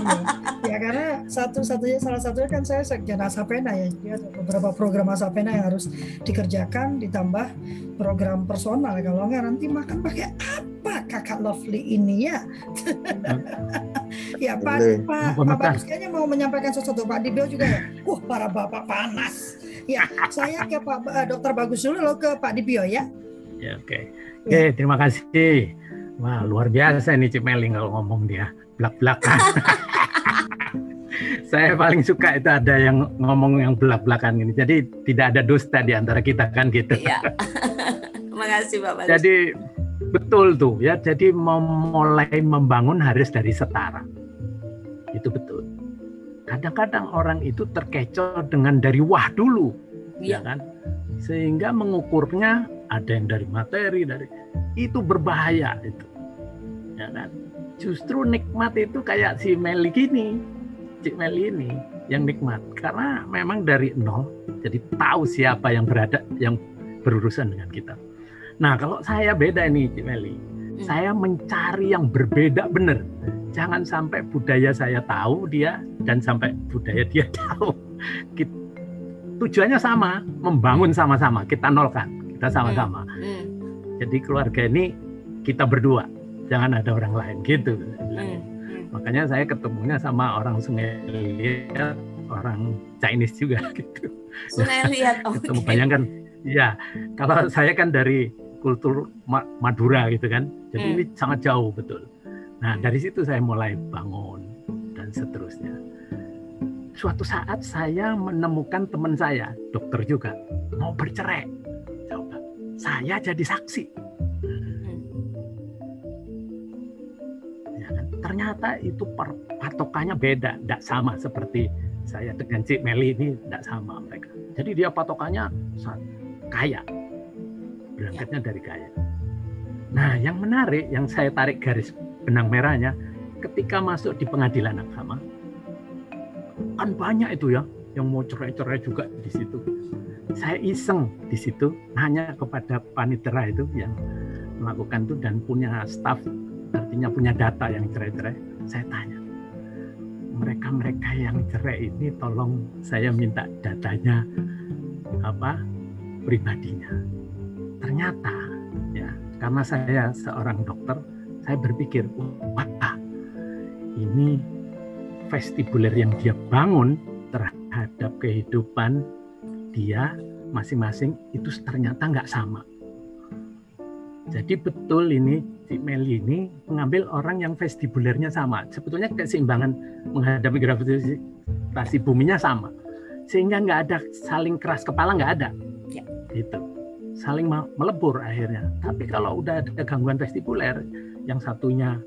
Ya karena satu-satunya salah satunya kan saya sekjen Asapena ya, jadi ada beberapa program Asapena yang harus dikerjakan ditambah program personal kalau nggak nanti makan pakai apa kakak Lovely ini ya. (laughs) ya Pak, Pak, Pak Bagus kayaknya mau menyampaikan sesuatu Pak Dibio juga ya. Uh, para bapak panas. Ya, saya ke Pak uh, Dokter Bagus dulu lo ke Pak Dibio ya. Ya oke. Okay. Oke, okay, terima kasih. Wah, luar biasa nih Cik Meling kalau ngomong dia. Belak-belakan. (laughs) saya paling suka itu ada yang ngomong yang belak-belakan ini. Jadi tidak ada dusta di antara kita kan gitu. Iya. (laughs) Terima kasih Pak Bagus. Jadi betul tuh ya. Jadi memulai membangun harus dari setara. Itu betul. Kadang-kadang orang itu terkecoh dengan dari wah dulu, ya, ya kan? Sehingga mengukurnya ada yang dari materi, dari itu berbahaya itu, ya kan? Justru nikmat itu kayak si Meli gini, Cik Meli ini yang nikmat karena memang dari nol, jadi tahu siapa yang berada, yang berurusan dengan kita. Nah kalau saya beda nih Cik Meli, hmm. saya mencari yang berbeda benar jangan sampai budaya saya tahu dia dan sampai budaya dia (laughs) tahu. Kita, tujuannya sama, membangun sama-sama, kita nolkan, kita sama-sama. Hmm. Hmm. Jadi keluarga ini kita berdua, jangan ada orang lain gitu. Hmm. Makanya saya ketemunya sama orang Sungai Liat, orang Chinese juga (laughs) gitu. Sungai Liat, oh, ketemu okay. bayangkan, ya kalau saya kan dari kultur Madura gitu kan, jadi hmm. ini sangat jauh betul. Nah, dari situ saya mulai bangun dan seterusnya. Suatu saat saya menemukan teman saya, dokter juga, mau bercerai. Coba, saya jadi saksi. Ya kan? Ternyata itu patokannya beda, tidak sama seperti saya dengan Cik Meli ini tidak sama mereka. Jadi dia patokannya kaya, berangkatnya dari kaya. Nah, yang menarik, yang saya tarik garis benang merahnya ketika masuk di pengadilan agama kan banyak itu ya yang mau cerai-cerai juga di situ. Saya iseng di situ hanya kepada panitera itu yang melakukan itu dan punya staff artinya punya data yang cerai-cerai. Saya tanya mereka-mereka yang cerai ini tolong saya minta datanya apa pribadinya. Ternyata ya karena saya seorang dokter saya berpikir, wah ini vestibuler yang dia bangun terhadap kehidupan dia masing-masing itu ternyata nggak sama. Jadi betul ini si Meli ini mengambil orang yang vestibulernya sama. Sebetulnya keseimbangan menghadapi gravitasi buminya sama. Sehingga nggak ada saling keras kepala nggak ada. Ya. Itu saling melebur akhirnya. Tapi kalau udah ada gangguan vestibuler, yang satunya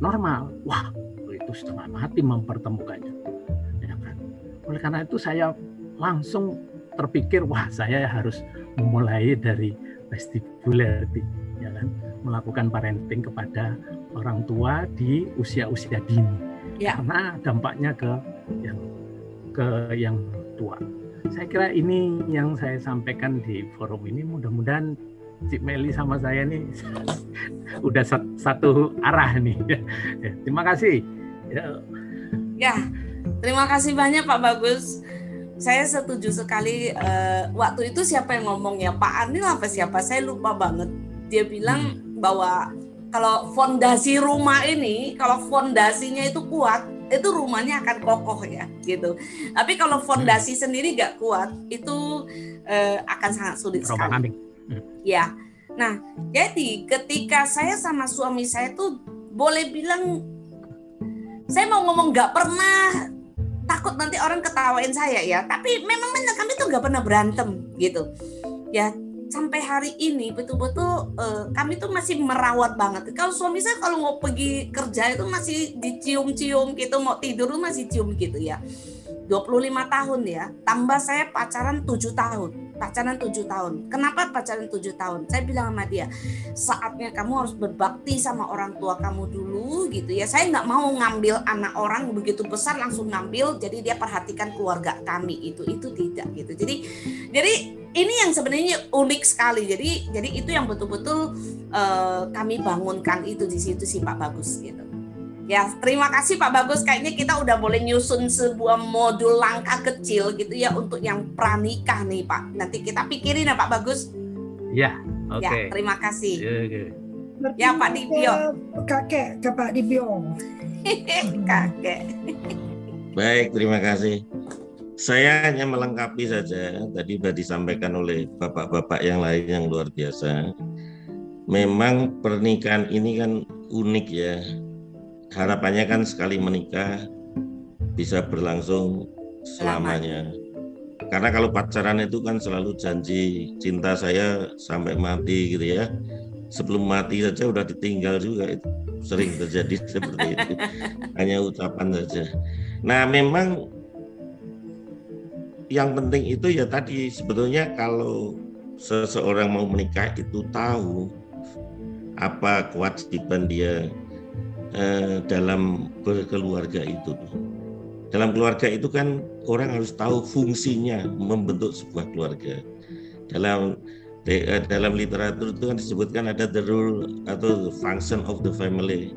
normal, wah itu setengah mati mempertemukannya. Ya kan? Oleh karena itu saya langsung terpikir, wah saya harus memulai dari vestibuler, ya kan? melakukan parenting kepada orang tua di usia-usia dini, ya. karena dampaknya ke yang ke yang tua. Saya kira ini yang saya sampaikan di forum ini mudah-mudahan Cik Meli sama saya nih (laughs) udah satu arah nih. Ya, terima kasih. Ya. ya, terima kasih banyak Pak Bagus. Saya setuju sekali. Uh, waktu itu siapa yang ngomong ya Pak Anil apa siapa? Saya lupa banget. Dia bilang hmm. bahwa kalau fondasi rumah ini, kalau fondasinya itu kuat, itu rumahnya akan kokoh ya gitu. Tapi kalau fondasi hmm. sendiri gak kuat, itu uh, akan sangat sulit sekali. Hmm. Ya. Nah, jadi ketika saya sama suami saya tuh boleh bilang saya mau ngomong nggak pernah takut nanti orang ketawain saya ya. Tapi memang benar kami tuh nggak pernah berantem gitu. Ya sampai hari ini betul-betul uh, kami tuh masih merawat banget. Kalau suami saya kalau mau pergi kerja itu masih dicium-cium gitu, mau tidur masih cium gitu ya. 25 tahun ya, tambah saya pacaran 7 tahun pacaran tujuh tahun. Kenapa pacaran tujuh tahun? Saya bilang sama dia, saatnya kamu harus berbakti sama orang tua kamu dulu gitu ya. Saya nggak mau ngambil anak orang begitu besar langsung ngambil, jadi dia perhatikan keluarga kami itu itu tidak gitu. Jadi jadi ini yang sebenarnya unik sekali. Jadi jadi itu yang betul-betul uh, kami bangunkan itu di situ sih Pak Bagus gitu. Ya, terima kasih Pak Bagus. Kayaknya kita udah boleh nyusun sebuah modul langkah kecil gitu ya untuk yang pranikah nih Pak. Nanti kita pikirin ya Pak Bagus. Ya, oke. Okay. Ya, terima kasih. Ya, okay. ya Pak Dibio. Kakek ke Pak Dibio. (laughs) Kakek. Baik, terima kasih. Saya hanya melengkapi saja tadi sudah disampaikan oleh bapak-bapak yang lain yang luar biasa. Memang pernikahan ini kan unik ya harapannya kan sekali menikah bisa berlangsung selamanya. Karena kalau pacaran itu kan selalu janji cinta saya sampai mati gitu ya. Sebelum mati saja udah ditinggal juga itu sering terjadi (laughs) seperti itu. Hanya ucapan saja. Nah, memang yang penting itu ya tadi sebetulnya kalau seseorang mau menikah itu tahu apa kewajiban dia Eh, dalam berkeluarga itu. Dalam keluarga itu kan orang harus tahu fungsinya membentuk sebuah keluarga. Dalam eh, dalam literatur itu kan disebutkan ada the rule atau the function of the family.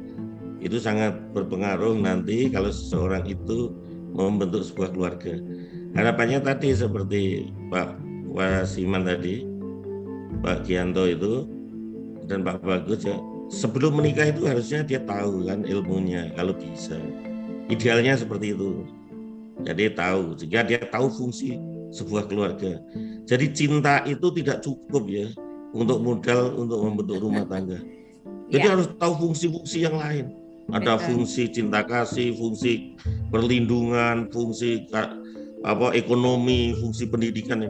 Itu sangat berpengaruh nanti kalau seseorang itu membentuk sebuah keluarga. Harapannya tadi seperti Pak Wasiman tadi, Pak Gianto itu dan Pak Bagus ya sebelum menikah itu harusnya dia tahu kan ilmunya kalau bisa. Idealnya seperti itu. Jadi tahu sehingga dia tahu fungsi sebuah keluarga. Jadi cinta itu tidak cukup ya untuk modal untuk membentuk rumah tangga. Jadi ya. harus tahu fungsi-fungsi yang lain. Ada Betul. fungsi cinta kasih, fungsi perlindungan, fungsi apa ekonomi, fungsi pendidikan.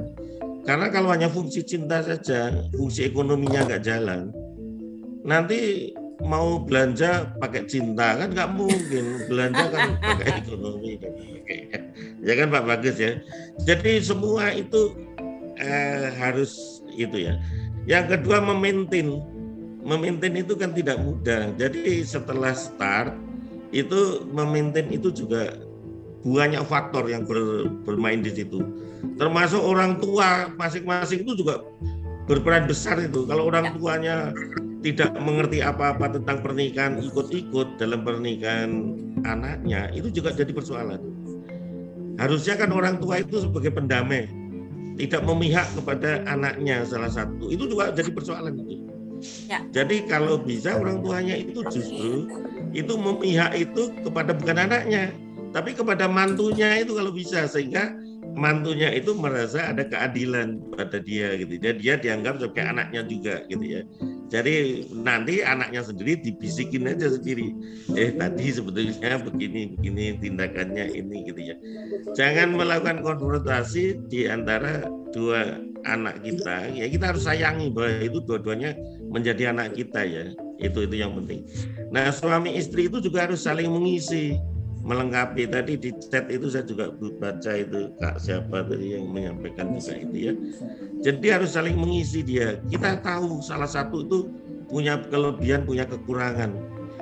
Karena kalau hanya fungsi cinta saja, fungsi ekonominya nggak jalan, nanti mau belanja pakai cinta kan nggak mungkin. Belanja kan (laughs) pakai ekonomi dan ya kan Pak Bagus ya. Jadi semua itu eh, harus itu ya. Yang kedua memaintain memaintain itu kan tidak mudah. Jadi setelah start itu memaintain itu juga banyak faktor yang ber, bermain di situ. Termasuk orang tua masing-masing itu juga berperan besar itu. Kalau orang tuanya tidak mengerti apa-apa tentang pernikahan ikut-ikut dalam pernikahan anaknya itu juga jadi persoalan. Harusnya kan orang tua itu sebagai pendamai, tidak memihak kepada anaknya salah satu. Itu juga jadi persoalan itu. Ya. Jadi kalau bisa orang tuanya itu justru itu memihak itu kepada bukan anaknya, tapi kepada mantunya itu kalau bisa sehingga mantunya itu merasa ada keadilan pada dia gitu. Jadi dia dianggap sebagai anaknya juga gitu ya. Jadi nanti anaknya sendiri dibisikin aja sendiri. Eh tadi sebetulnya begini begini tindakannya ini gitu ya. Jangan melakukan konfrontasi di antara dua anak kita. Ya kita harus sayangi bahwa itu dua-duanya menjadi anak kita ya. Itu itu yang penting. Nah suami istri itu juga harus saling mengisi melengkapi tadi di chat itu saya juga baca itu kak siapa tadi yang menyampaikan juga itu ya. Jadi harus saling mengisi dia. Kita tahu salah satu itu punya kelebihan punya kekurangan.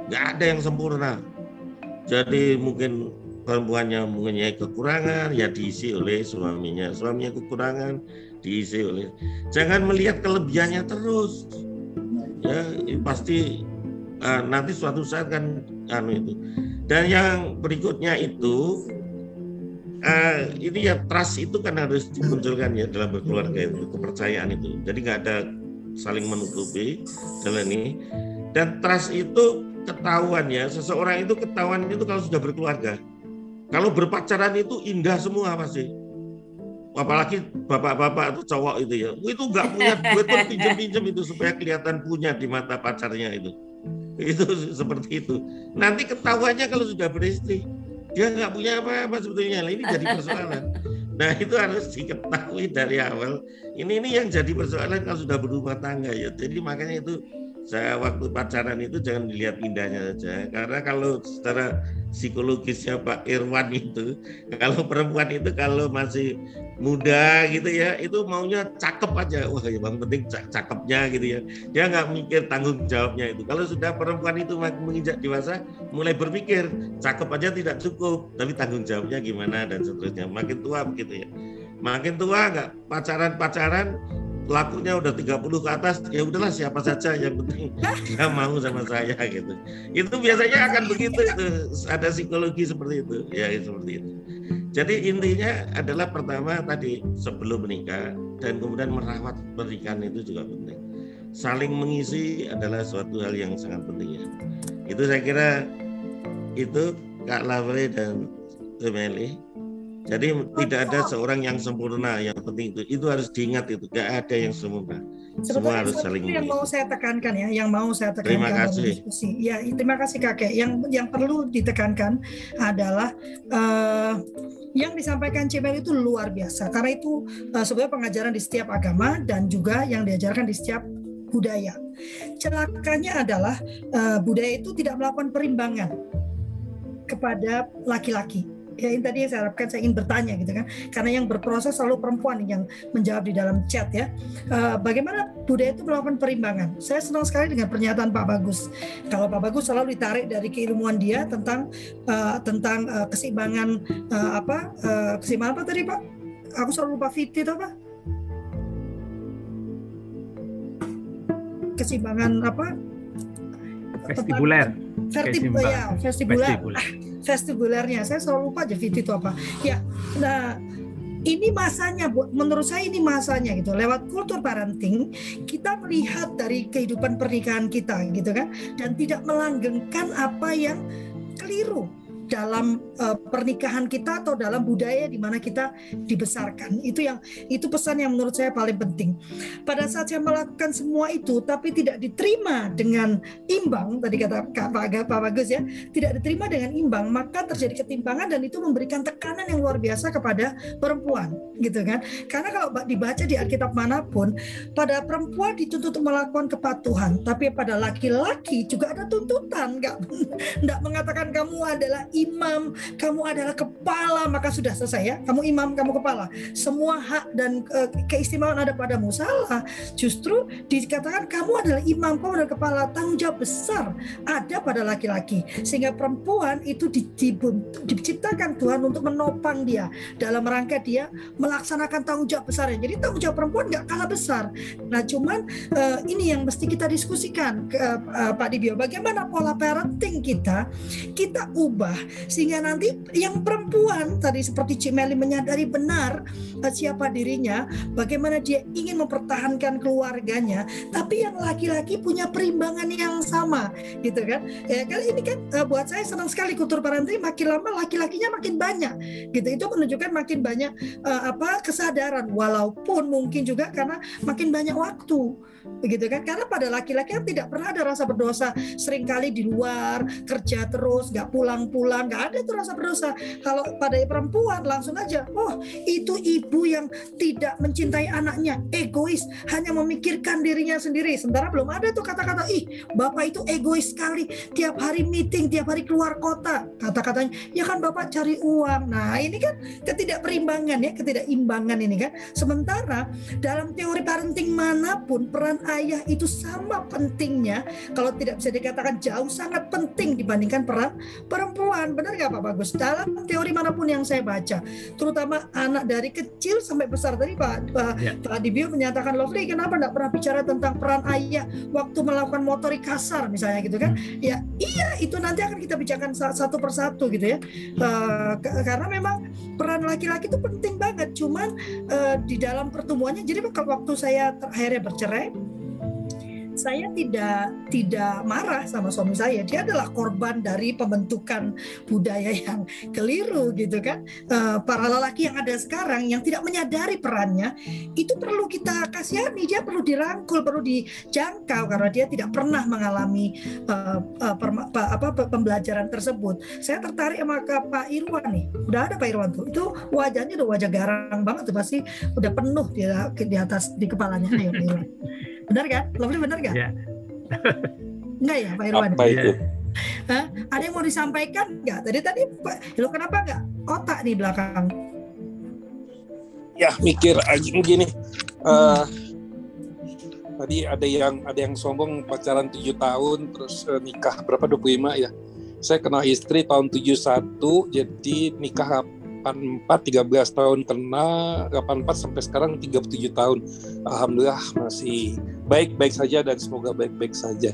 Nggak ada yang sempurna. Jadi mungkin perempuannya mempunyai kekurangan ya diisi oleh suaminya. Suaminya kekurangan diisi oleh. Jangan melihat kelebihannya terus. Ya pasti uh, nanti suatu saat kan anu itu dan yang berikutnya itu uh, ini ya trust itu kan harus dimunculkan ya dalam berkeluarga itu kepercayaan itu jadi nggak ada saling menutupi dalam ini dan trust itu ketahuan ya seseorang itu ketahuan itu kalau sudah berkeluarga kalau berpacaran itu indah semua pasti. Apalagi bapak-bapak itu cowok itu ya. Itu nggak punya duit pun (laughs) pinjam-pinjam itu supaya kelihatan punya di mata pacarnya itu. (laughs) Itu seperti itu. Nanti ketahuannya kalau sudah beristri, dia nggak punya apa-apa sebetulnya. Ini jadi persoalan. Nah itu harus diketahui dari awal. Ini ini yang jadi persoalan kalau sudah berumah tangga ya. Jadi makanya itu saya waktu pacaran itu jangan dilihat indahnya saja. Karena kalau secara psikologisnya Pak Irwan itu (laughs) kalau perempuan itu kalau masih muda gitu ya itu maunya cakep aja. Wah ya bang penting cakepnya gitu ya. Dia nggak mikir tanggung jawabnya itu. Kalau sudah perempuan itu menginjak dewasa mulai berpikir cakep aja tidak cukup. Tapi tanggung jawabnya gimana dan seterusnya. Makin tua begitu ya. Makin tua nggak pacaran pacaran lakunya udah 30 ke atas ya udahlah siapa saja yang penting dia mau sama saya gitu. Itu biasanya akan begitu itu. Ada psikologi seperti itu. Ya seperti itu. Jadi intinya adalah pertama tadi sebelum menikah dan kemudian merawat pernikahan itu juga penting. Saling mengisi adalah suatu hal yang sangat penting ya. Itu saya kira itu Kak Lavre dan Temeli jadi tidak ada seorang yang sempurna. Yang penting itu itu harus diingat itu. Gak ada yang sempurna. Semua harus saling yang mau saya tekankan ya, yang mau saya tekankan terima kasih. diskusi. Ya, terima kasih kakek. Yang yang perlu ditekankan adalah uh, yang disampaikan Cimel itu luar biasa karena itu uh, sebenarnya pengajaran di setiap agama dan juga yang diajarkan di setiap budaya. Celakanya adalah uh, budaya itu tidak melakukan perimbangan kepada laki-laki ya ini tadi yang saya harapkan saya ingin bertanya gitu kan. Karena yang berproses selalu perempuan yang menjawab di dalam chat ya. Uh, bagaimana budaya itu melakukan perimbangan? Saya senang sekali dengan pernyataan Pak Bagus. Kalau Pak Bagus selalu ditarik dari keilmuan dia tentang uh, tentang uh, keseimbangan uh, apa uh, keseimbangan apa tadi Pak? Aku selalu lupa fiti itu apa? Keseimbangan apa? Vestibuler vestibuler ya vestibuler, vestibuler vestibulernya. Saya selalu lupa aja VT itu apa. Ya, nah ini masanya bu menurut saya ini masanya gitu lewat kultur parenting kita melihat dari kehidupan pernikahan kita gitu kan dan tidak melanggengkan apa yang keliru dalam uh, pernikahan kita atau dalam budaya di mana kita dibesarkan. Itu yang itu pesan yang menurut saya paling penting. Pada saat saya melakukan semua itu tapi tidak diterima dengan imbang tadi kata Kak Pak, Pak Bagus ya, tidak diterima dengan imbang, maka terjadi ketimpangan dan itu memberikan tekanan yang luar biasa kepada perempuan, gitu kan? Karena kalau dibaca di Alkitab mana pun, pada perempuan dituntut untuk melakukan kepatuhan, tapi pada laki-laki juga ada tuntutan, nggak (laughs) nggak mengatakan kamu adalah imam, kamu adalah kepala, maka sudah selesai ya. Kamu imam, kamu kepala. Semua hak dan uh, keistimewaan ada padamu. Salah. Justru dikatakan kamu adalah imam, kamu adalah kepala. Tanggung jawab besar ada pada laki-laki. Sehingga perempuan itu diciptakan Tuhan untuk menopang dia dalam rangka dia melaksanakan tanggung jawab besarnya. Jadi tanggung jawab perempuan nggak kalah besar. Nah, cuman uh, ini yang mesti kita diskusikan uh, Pak Dibio. Bagaimana pola parenting kita kita ubah sehingga nanti yang perempuan tadi seperti Cimeli menyadari benar eh, siapa dirinya, bagaimana dia ingin mempertahankan keluarganya, tapi yang laki-laki punya perimbangan yang sama, gitu kan? Ya kan ini kan eh, buat saya senang sekali kultur parenting makin lama laki-lakinya makin banyak, gitu. Itu menunjukkan makin banyak uh, apa kesadaran, walaupun mungkin juga karena makin banyak waktu begitu kan? Karena pada laki-laki kan tidak pernah ada rasa berdosa. Seringkali di luar kerja terus nggak pulang-pulang nggak ada tuh rasa berdosa. Kalau pada perempuan langsung aja oh itu ibu yang tidak mencintai anaknya egois hanya memikirkan dirinya sendiri. Sementara belum ada tuh kata-kata ih bapak itu egois sekali tiap hari meeting tiap hari keluar kota. Kata-katanya ya kan bapak cari uang. Nah ini kan ketidakperimbangan ya ketidakimbangan ini kan. Sementara dalam teori parenting mana pun peran peran ayah itu sama pentingnya kalau tidak bisa dikatakan jauh sangat penting dibandingkan peran perempuan benar nggak Pak Bagus? Dalam teori mana pun yang saya baca, terutama anak dari kecil sampai besar tadi Pak Pak, Ya. Pak Dibio menyatakan Lovely, kenapa nggak pernah bicara tentang peran ayah waktu melakukan motorik kasar misalnya gitu kan? Ya iya itu nanti akan kita bicarakan sa- satu persatu gitu ya, ke- karena memang peran laki-laki itu penting banget. Cuman eh, di dalam pertumbuhannya, jadi kalau waktu saya terakhirnya bercerai saya tidak tidak marah sama suami saya. Dia adalah korban dari pembentukan budaya yang keliru gitu kan. Eh, para lelaki yang ada sekarang yang tidak menyadari perannya itu perlu kita kasihani. Dia perlu dirangkul, perlu dijangkau karena dia tidak pernah mengalami eh, eh, apa pe- pembelajaran tersebut. Saya tertarik sama Pak Irwan nih. Udah ada Pak Irwan tuh. Itu wajahnya udah wajah garang banget tuh pasti udah penuh di, di atas di kepalanya. Ayo, Irwan. (laughs) Benar kan? Lovely benar kan? Ya. Enggak ya Pak Irwan? Apa itu? Hah? Ada yang mau disampaikan nggak? Tadi tadi Pak, lo kenapa nggak otak di belakang? Ya mikir aja begini. Eh, tadi ada yang ada yang sombong pacaran 7 tahun terus eh, nikah berapa 25 ya. Saya kenal istri tahun 71 jadi nikah 84 13 tahun kena 84 sampai sekarang 37 tahun. Alhamdulillah masih baik-baik saja dan semoga baik-baik saja.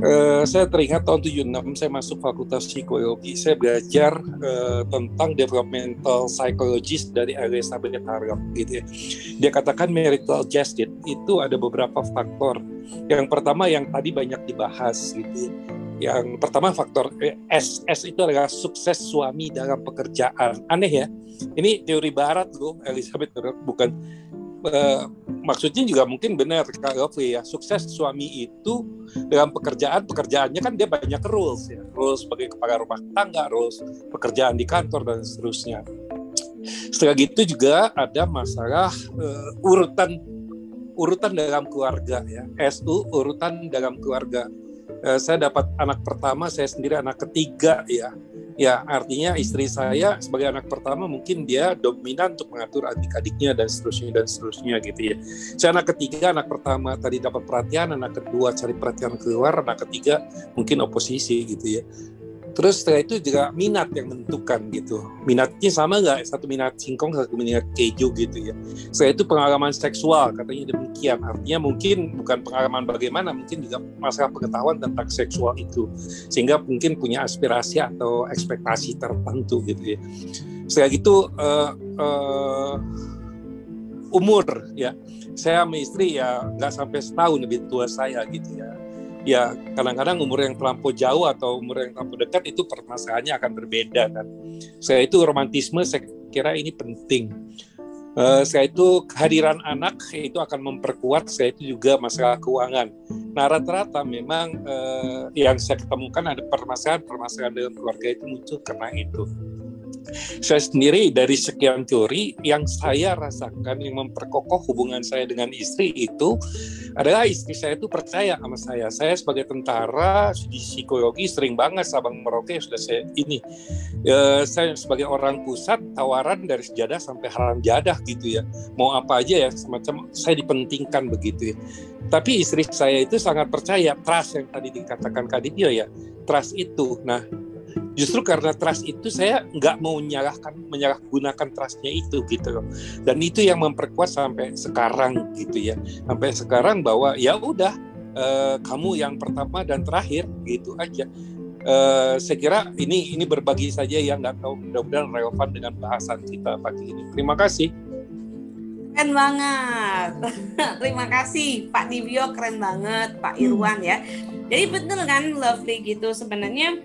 Eh, saya teringat tahun 76 saya masuk fakultas psikologi. Saya belajar eh, tentang developmental psychologist dari Elizabeth Harrop gitu ya. Dia katakan marital justice itu ada beberapa faktor. Yang pertama yang tadi banyak dibahas gitu ya. Yang pertama faktor eh, S, S itu adalah sukses suami dalam pekerjaan. Aneh ya. Ini teori barat loh Elizabeth bukan eh, maksudnya juga mungkin benar Kak ya. Sukses suami itu dalam pekerjaan pekerjaannya kan dia banyak rules ya rules sebagai kepala rumah tangga rules pekerjaan di kantor dan seterusnya setelah gitu juga ada masalah eh, urutan urutan dalam keluarga ya SU urutan dalam keluarga saya dapat anak pertama saya sendiri anak ketiga ya. Ya artinya istri saya sebagai anak pertama mungkin dia dominan untuk mengatur adik-adiknya dan seterusnya dan seterusnya gitu ya. Saya anak ketiga anak pertama tadi dapat perhatian anak kedua cari perhatian keluar anak ketiga mungkin oposisi gitu ya terus setelah itu juga minat yang menentukan gitu. Minatnya sama nggak? Satu minat singkong satu minat keju gitu ya. Setelah itu pengalaman seksual katanya demikian. Artinya mungkin bukan pengalaman bagaimana mungkin juga masalah pengetahuan tentang seksual itu. Sehingga mungkin punya aspirasi atau ekspektasi tertentu gitu ya. Setelah itu eh, eh, umur ya. Saya sama istri ya nggak sampai setahun lebih tua saya gitu ya ya kadang-kadang umur yang terlampau jauh atau umur yang terlampau dekat itu permasalahannya akan berbeda kan. Saya itu romantisme saya kira ini penting. Eh, saya itu kehadiran anak itu akan memperkuat saya itu juga masalah keuangan. Nah rata-rata memang eh, yang saya ketemukan ada permasalahan-permasalahan dalam keluarga itu muncul karena itu saya sendiri dari sekian teori yang saya rasakan yang memperkokoh hubungan saya dengan istri itu adalah istri saya itu percaya sama saya. Saya sebagai tentara di psikologi sering banget Sabang Merauke sudah saya ini. Eh, saya sebagai orang pusat tawaran dari sejadah sampai haram jadah gitu ya. Mau apa aja ya semacam saya dipentingkan begitu ya. Tapi istri saya itu sangat percaya trust yang tadi dikatakan Kadipio ya. Trust itu. Nah, justru karena trust itu saya nggak mau menyalahkan menyalahgunakan trustnya itu gitu loh. Dan itu yang memperkuat sampai sekarang gitu ya. Sampai sekarang bahwa ya udah eh, kamu yang pertama dan terakhir gitu aja. Eh, saya kira ini ini berbagi saja yang nggak tahu mudah-mudahan relevan dengan bahasan kita pagi ini. Terima kasih. Keren banget. (laughs) Terima kasih Pak Dibio keren banget Pak Irwan ya. Jadi betul kan lovely gitu. Sebenarnya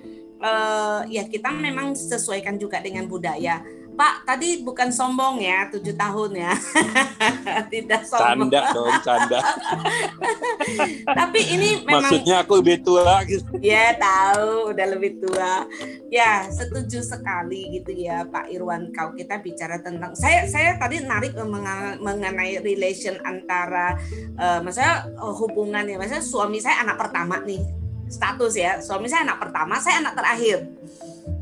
eh, ya kita memang sesuaikan juga dengan budaya. Pak tadi bukan sombong ya tujuh tahun ya. (laughs) Tidak sombong. canda dong canda (laughs) Tapi ini memang maksudnya aku lebih tua gitu Ya tahu udah lebih tua. Ya setuju sekali gitu ya Pak Irwan. Kalau kita bicara tentang saya saya tadi narik mengenai relation antara eh maksudnya eh, hubungan ya. Maksudnya suami saya anak pertama nih status ya. Suami saya anak pertama, saya anak terakhir.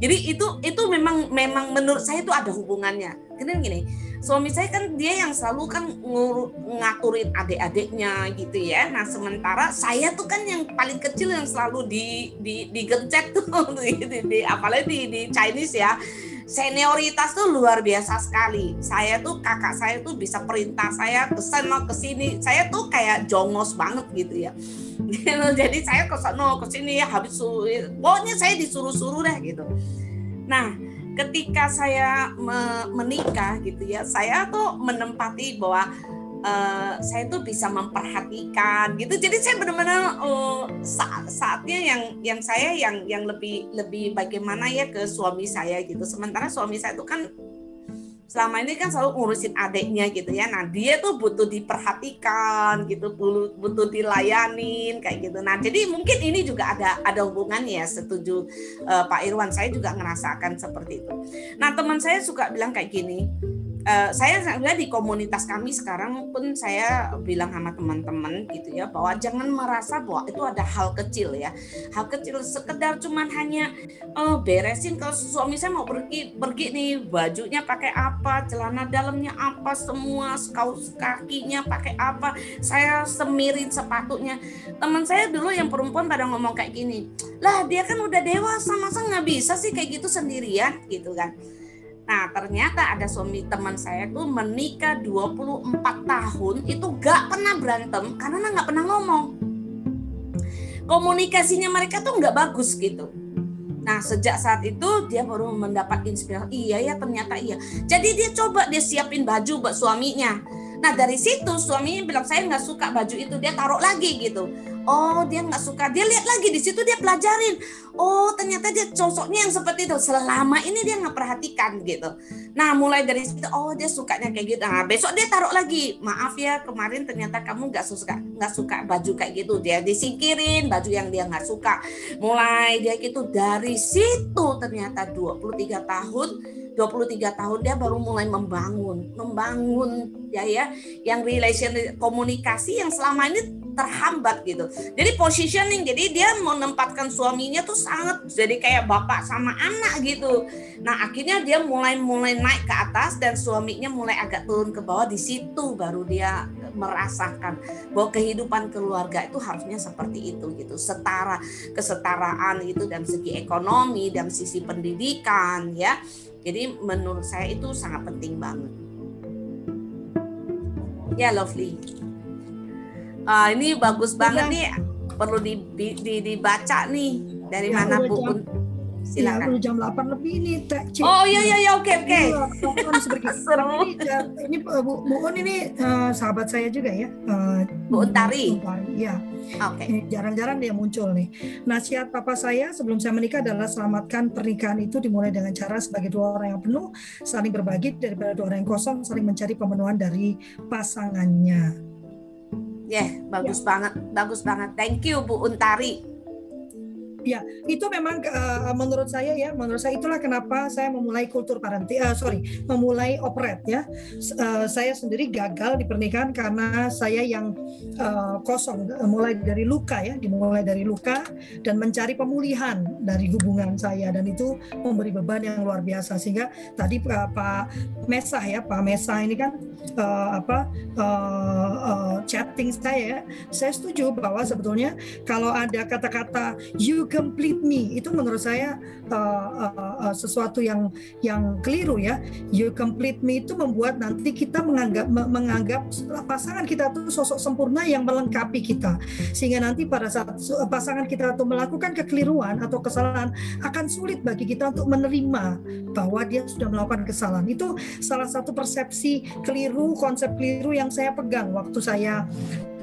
Jadi itu itu memang memang menurut saya itu ada hubungannya. Karena gini, suami saya kan dia yang selalu kan ngur- ngaturin adik-adiknya gitu ya. Nah sementara saya tuh kan yang paling kecil yang selalu di di digencet tuh (laughs) di, di, di apalagi di, di Chinese ya. Senioritas tuh luar biasa sekali. Saya tuh kakak saya tuh bisa perintah saya ke sana ke sini. Saya tuh kayak jongos banget gitu ya. (laughs) Jadi saya ke sana ke sini ya habis pokoknya saya disuruh-suruh deh gitu. Nah, ketika saya me- menikah gitu ya, saya tuh menempati bahwa eh, saya tuh bisa memperhatikan gitu. Jadi saya benar-benar eh, saat saatnya yang yang saya yang yang lebih lebih bagaimana ya ke suami saya gitu. Sementara suami saya tuh kan selama ini kan selalu ngurusin adiknya gitu ya. Nah dia tuh butuh diperhatikan gitu, butuh, butuh dilayanin kayak gitu. Nah jadi mungkin ini juga ada ada hubungannya ya. Setuju eh, Pak Irwan, saya juga ngerasakan seperti itu. Nah teman saya suka bilang kayak gini. Eh, saya sebenarnya di komunitas kami sekarang pun saya bilang sama teman-teman gitu ya bahwa jangan merasa bahwa itu ada hal kecil ya. Hal kecil sekedar cuman hanya eh, beresin kalau suami saya mau pergi pergi nih bajunya pakai apa celana dalamnya apa semua kaos kakinya pakai apa saya semirin sepatunya. Teman saya dulu yang perempuan pada ngomong kayak gini lah dia kan udah dewasa masa nggak bisa sih kayak gitu sendirian? Gitu kan Nah ternyata ada suami teman saya tuh menikah 24 tahun itu gak pernah berantem karena nggak pernah ngomong. Komunikasinya mereka tuh nggak bagus gitu. Nah sejak saat itu dia baru mendapat inspirasi. Iya ya ternyata iya. Jadi dia coba dia siapin baju buat suaminya. Nah dari situ suaminya bilang saya nggak suka baju itu dia taruh lagi gitu. Oh dia nggak suka dia lihat lagi di situ dia pelajarin. Oh ternyata dia cocoknya yang seperti itu. Selama ini dia nggak perhatikan gitu. Nah mulai dari situ oh dia sukanya kayak gitu. Nah besok dia taruh lagi. Maaf ya kemarin ternyata kamu nggak suka nggak suka baju kayak gitu. Dia disingkirin baju yang dia nggak suka. Mulai dia gitu dari situ ternyata 23 tahun 23 tahun dia baru mulai membangun, membangun ya ya yang relation komunikasi yang selama ini terhambat gitu. Jadi positioning, jadi dia menempatkan suaminya tuh sangat jadi kayak bapak sama anak gitu. Nah akhirnya dia mulai mulai naik ke atas dan suaminya mulai agak turun ke bawah. Di situ baru dia merasakan bahwa kehidupan keluarga itu harusnya seperti itu gitu, setara kesetaraan itu dan segi ekonomi dan sisi pendidikan ya. Jadi menurut saya itu sangat penting banget. Ya lovely. Ah, ini bagus banget nih. Perlu di, di- di- dibaca nih dari Ya, mana Bu. jam- Ya, Silakan. udah jam 8 lebih ini Teh Cik. Oh iya iya iya oke oke. Iya. (laughs) Ini, ini Bu, Bu Un ini eh, sahabat saya juga ya. eh, Bu Untari. Ya. Oke. Ini jarang-jarang dia muncul nih. Nasihat papa saya sebelum saya menikah adalah selamatkan pernikahan itu dimulai dengan cara sebagai dua orang yang penuh saling berbagi daripada dua orang yang kosong saling mencari pemenuhan dari pasangannya. Ya, bagus banget. Bagus banget. Thank you Bu Untari. Itu memang eh, menurut saya ya, menurut saya itulah kenapa saya memulai kultur parenting, eh, sorry, memulai operet ya. Eh, saya sendiri gagal di pernikahan karena saya yang eh, kosong, mulai dari luka ya, dimulai dari luka dan mencari pemulihan dari hubungan saya dan itu memberi beban yang luar biasa sehingga tadi Pak Pak Mesah ya, Pak Mesah ini kan eh, apa eh, eh, chatting saya ya, saya setuju bahwa sebetulnya kalau ada kata-kata you complete me. Itu menurut saya uh, uh, uh, sesuatu yang yang keliru ya. You complete me itu membuat nanti kita menganggap me- menganggap pasangan kita tuh sosok sempurna yang melengkapi kita. Sehingga nanti pada saat su- pasangan kita tuh melakukan kekeliruan atau kesalahan akan sulit bagi kita untuk menerima bahwa dia sudah melakukan kesalahan. Itu salah satu persepsi keliru konsep keliru yang saya pegang waktu saya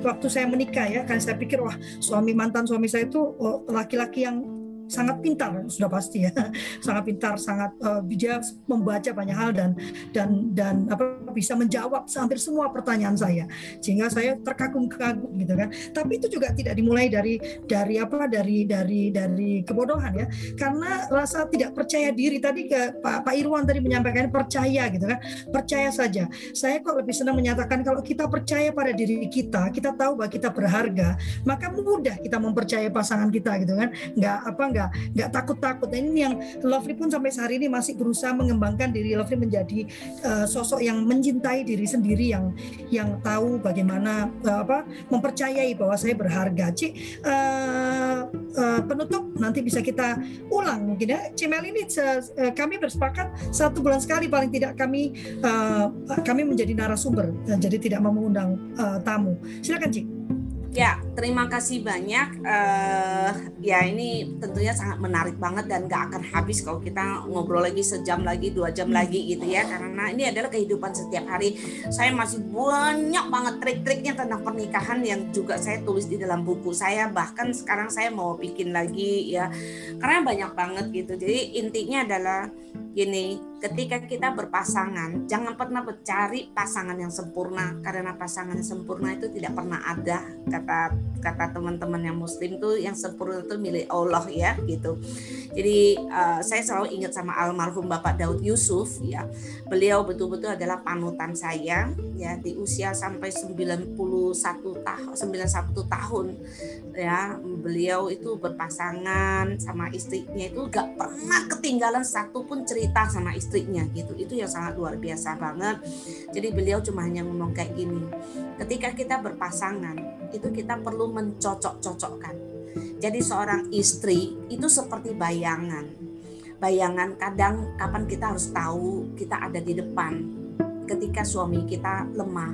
waktu saya menikah ya kan saya pikir wah suami mantan suami saya itu oh, laki-laki yang sangat pintar sudah pasti ya. (laughs) Sangat pintar sangat dia membaca banyak hal dan dan dan apa bisa menjawab hampir semua pertanyaan saya. Sehingga saya terkagum-kagum gitu kan. Tapi itu juga tidak dimulai dari dari apa dari dari dari kebodohan ya. Karena rasa tidak percaya diri tadi ke Pak Pak Irwan tadi menyampaikan percaya gitu kan. Percaya saja. Saya kok lebih senang menyatakan kalau kita percaya pada diri kita kita tahu bahwa kita berharga maka mudah kita mempercayai pasangan kita gitu kan. Nggak apa nggak keluarga, nggak takut-takut. Nah, ini yang Lovely pun sampai sehari ini masih berusaha mengembangkan diri Lovely menjadi uh, sosok yang mencintai diri sendiri yang yang tahu bagaimana uh, apa mempercayai bahwa saya berharga. Cik uh, uh, penutup nanti bisa kita ulang mungkin ya. Cimel ini uh, kami bersepakat satu bulan sekali paling tidak kami uh, kami menjadi narasumber, uh, jadi tidak mau mengundang uh, tamu. Silakan Cik. Ya, terima kasih banyak. Uh, ya ini tentunya sangat menarik banget dan gak akan habis kalau kita ngobrol lagi sejam lagi, dua jam lagi gitu ya. Karena ini adalah kehidupan setiap hari. Saya masih banyak banget trik-triknya tentang pernikahan yang juga saya tulis di dalam buku saya. Bahkan sekarang saya mau bikin lagi ya, karena banyak banget gitu. Jadi intinya adalah gini, ketika kita berpasangan, jangan pernah mencari pasangan yang sempurna karena pasangan yang sempurna itu tidak pernah ada. Kata kata teman-teman yang muslim tuh yang sempurna itu milik Allah ya gitu. Jadi uh, saya selalu ingat sama almarhum Bapak Daud Yusuf ya. Beliau betul-betul adalah panutan saya ya di usia sampai 91 tahun 91 tahun ya. Beliau itu berpasangan sama istrinya itu gak pernah ketinggalan satu pun cerita sama istrinya gitu. Itu yang sangat luar biasa banget. Jadi beliau cuma hanya ngomong kayak gini. Ketika kita berpasangan itu kita perlu mencocok-cocokkan. Jadi seorang istri itu seperti bayangan. Bayangan kadang kapan kita harus tahu kita ada di depan ketika suami kita lemah.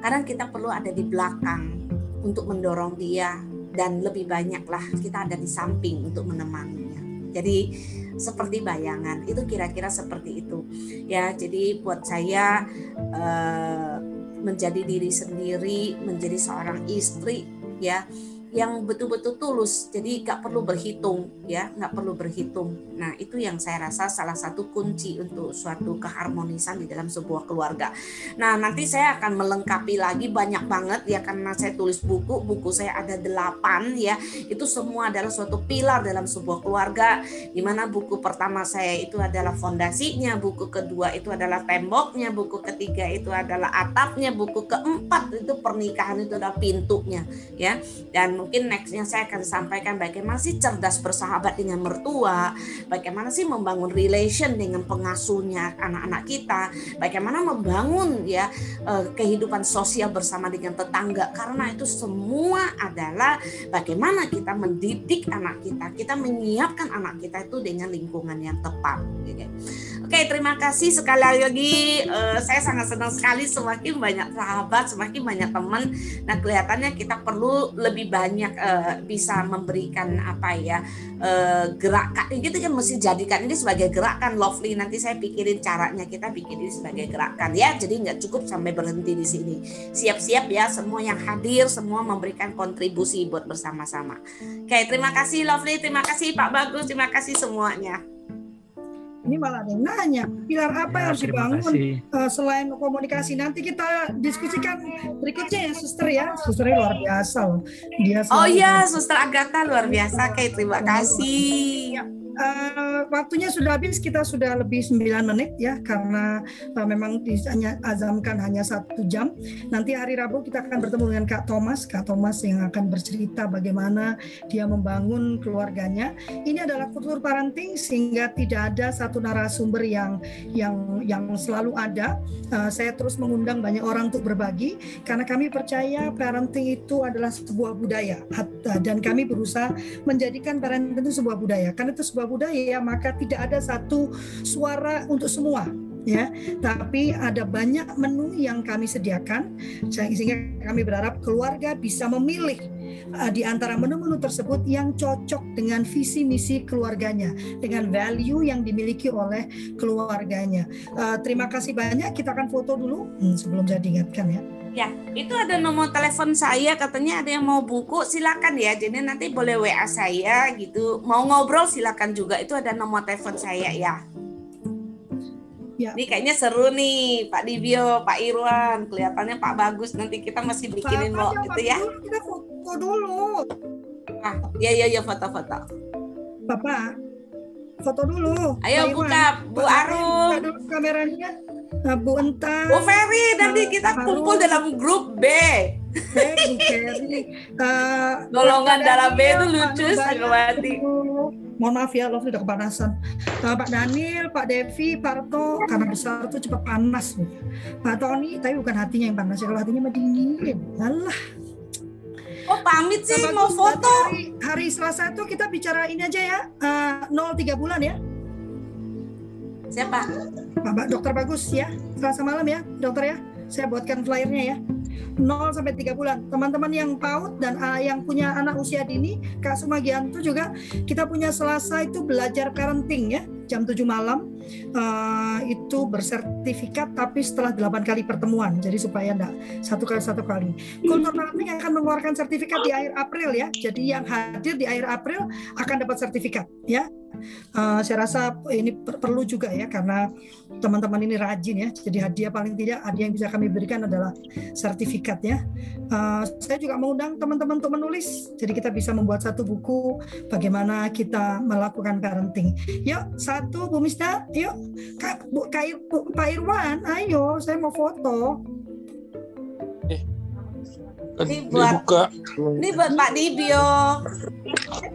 Kadang kita perlu ada di belakang untuk mendorong dia dan lebih banyaklah kita ada di samping untuk menemaninya. Jadi seperti bayangan. Itu kira-kira seperti itu. Ya jadi buat saya uh, menjadi diri sendiri menjadi seorang istri ya yang betul-betul tulus. Jadi nggak perlu berhitung ya. Nggak perlu berhitung. Nah itu yang saya rasa salah satu kunci untuk suatu keharmonisan di dalam sebuah keluarga. Nah nanti saya akan melengkapi lagi banyak banget ya karena saya tulis buku. Buku saya ada delapan ya. Itu semua adalah suatu pilar dalam sebuah keluarga di mana buku pertama saya itu adalah fondasinya buku kedua itu adalah temboknya buku ketiga itu adalah atapnya buku keempat itu pernikahan itu adalah pintunya ya. Dan mungkin nextnya saya akan sampaikan bagaimana sih cerdas bersahabat dengan mertua, bagaimana sih membangun relation dengan pengasuhnya anak-anak kita, bagaimana membangun ya eh, kehidupan sosial bersama dengan tetangga karena itu semua adalah bagaimana kita mendidik anak kita, kita menyiapkan anak kita itu dengan lingkungan yang tepat. Oke, terima kasih sekali lagi. Uh, saya sangat senang sekali semakin banyak sahabat, semakin banyak teman. Nah, kelihatannya kita perlu lebih banyak uh, bisa memberikan apa ya uh, gerakan. Gitu kan mesti jadikan ini sebagai gerakan lovely. Nanti saya pikirin caranya kita bikin ini sebagai gerakan ya. Jadi nggak cukup sampai berhenti di sini. Siap-siap ya semua yang hadir, semua memberikan kontribusi buat bersama-sama. Oke, terima kasih lovely, terima kasih Pak Bagus, terima kasih semuanya. Ini malah ada yang nanya, pilar apa ya, yang harus dibangun uh, selain komunikasi? Nanti kita diskusikan berikutnya ya, suster ya. Susternya luar biasa loh. Dia oh iya, suster Agatha luar biasa. Kayak terima kasih. Ya uh, waktunya sudah habis kita sudah lebih 9 menit ya karena uh, memang azamkan hanya satu jam. Nanti hari Rabu kita akan bertemu dengan Kak Thomas Kak Thomas yang akan bercerita bagaimana dia membangun keluarganya. Ini adalah kultur parenting sehingga tidak ada satu narasumber yang yang yang selalu ada. Uh, saya terus mengundang banyak orang untuk berbagi karena kami percaya parenting itu adalah sebuah budaya. Dan kami berusaha menjadikan parenting itu sebuah budaya. Karena itu sebuah budaya maka tidak ada satu suara untuk semua ya. Tapi ada banyak menu yang kami sediakan sehingga kami berharap keluarga bisa memilih uh, di antara menu-menu tersebut yang cocok dengan visi misi keluarganya dengan value yang dimiliki oleh keluarganya uh, terima kasih banyak kita akan foto dulu hmm, sebelum saya diingatkan ya Ya, itu ada nomor telepon saya, katanya ada yang mau buku, silakan ya. Jadi nanti boleh WA saya gitu. Mau ngobrol silakan juga. Itu ada nomor telepon saya ya. Ya. Ini kayaknya seru nih, Pak Divio, Pak Irwan. Kelihatannya Pak Bagus. Nanti kita masih bikinin mau gitu ya. Kita foto dulu. Ah, ya ya ya foto-foto. Bapak, foto dulu. Ayo buka, Bu Arum. Buka dulu kameranya. Bu Entah. Bu Ferry, nanti kita kumpul dalam grup B. Bu Kerry. Eh, Golongan Pak darah B itu Pak lucu, Nubaya, Sanggawati. Mohon maaf ya, Lovely udah kepanasan. Eh, Pak Daniel, Pak Devi, Pak Reto, karena besar tuh cepat panas. Pak Tony, tapi bukan hatinya yang panas ya, kalau hatinya mah dingin. Alah. Oh pamit sih Bagus, mau foto. Hari, hari Selasa itu kita bicara ini aja ya, eh, 0-3 bulan ya. Siapa? Bapak Dokter Bagus ya, Selasa malam ya, dokter ya. Saya buatkan flyernya ya. 0 sampai 3 bulan. Teman-teman yang PAUD dan uh, yang punya anak usia dini, Kak Sumagianto juga kita punya Selasa itu belajar parenting ya, jam 7 malam. Uh, itu bersertifikat tapi setelah 8 kali pertemuan. Jadi supaya enggak satu kali satu kali. Kultur parenting akan mengeluarkan sertifikat di akhir April ya. Jadi yang hadir di akhir April akan dapat sertifikat ya. Uh, saya rasa ini per- perlu juga ya karena teman-teman ini rajin ya. Jadi hadiah paling tidak hadiah yang bisa kami berikan adalah sertifikat ya. Uh, saya juga mengundang teman-teman untuk menulis. Jadi kita bisa membuat satu buku bagaimana kita melakukan parenting. Yuk satu Bu Misda, yuk Kak, Bu, Kak Bu- Pak Irwan, ayo saya mau foto. Ini buat- buka. Ini buat Pak Dibio.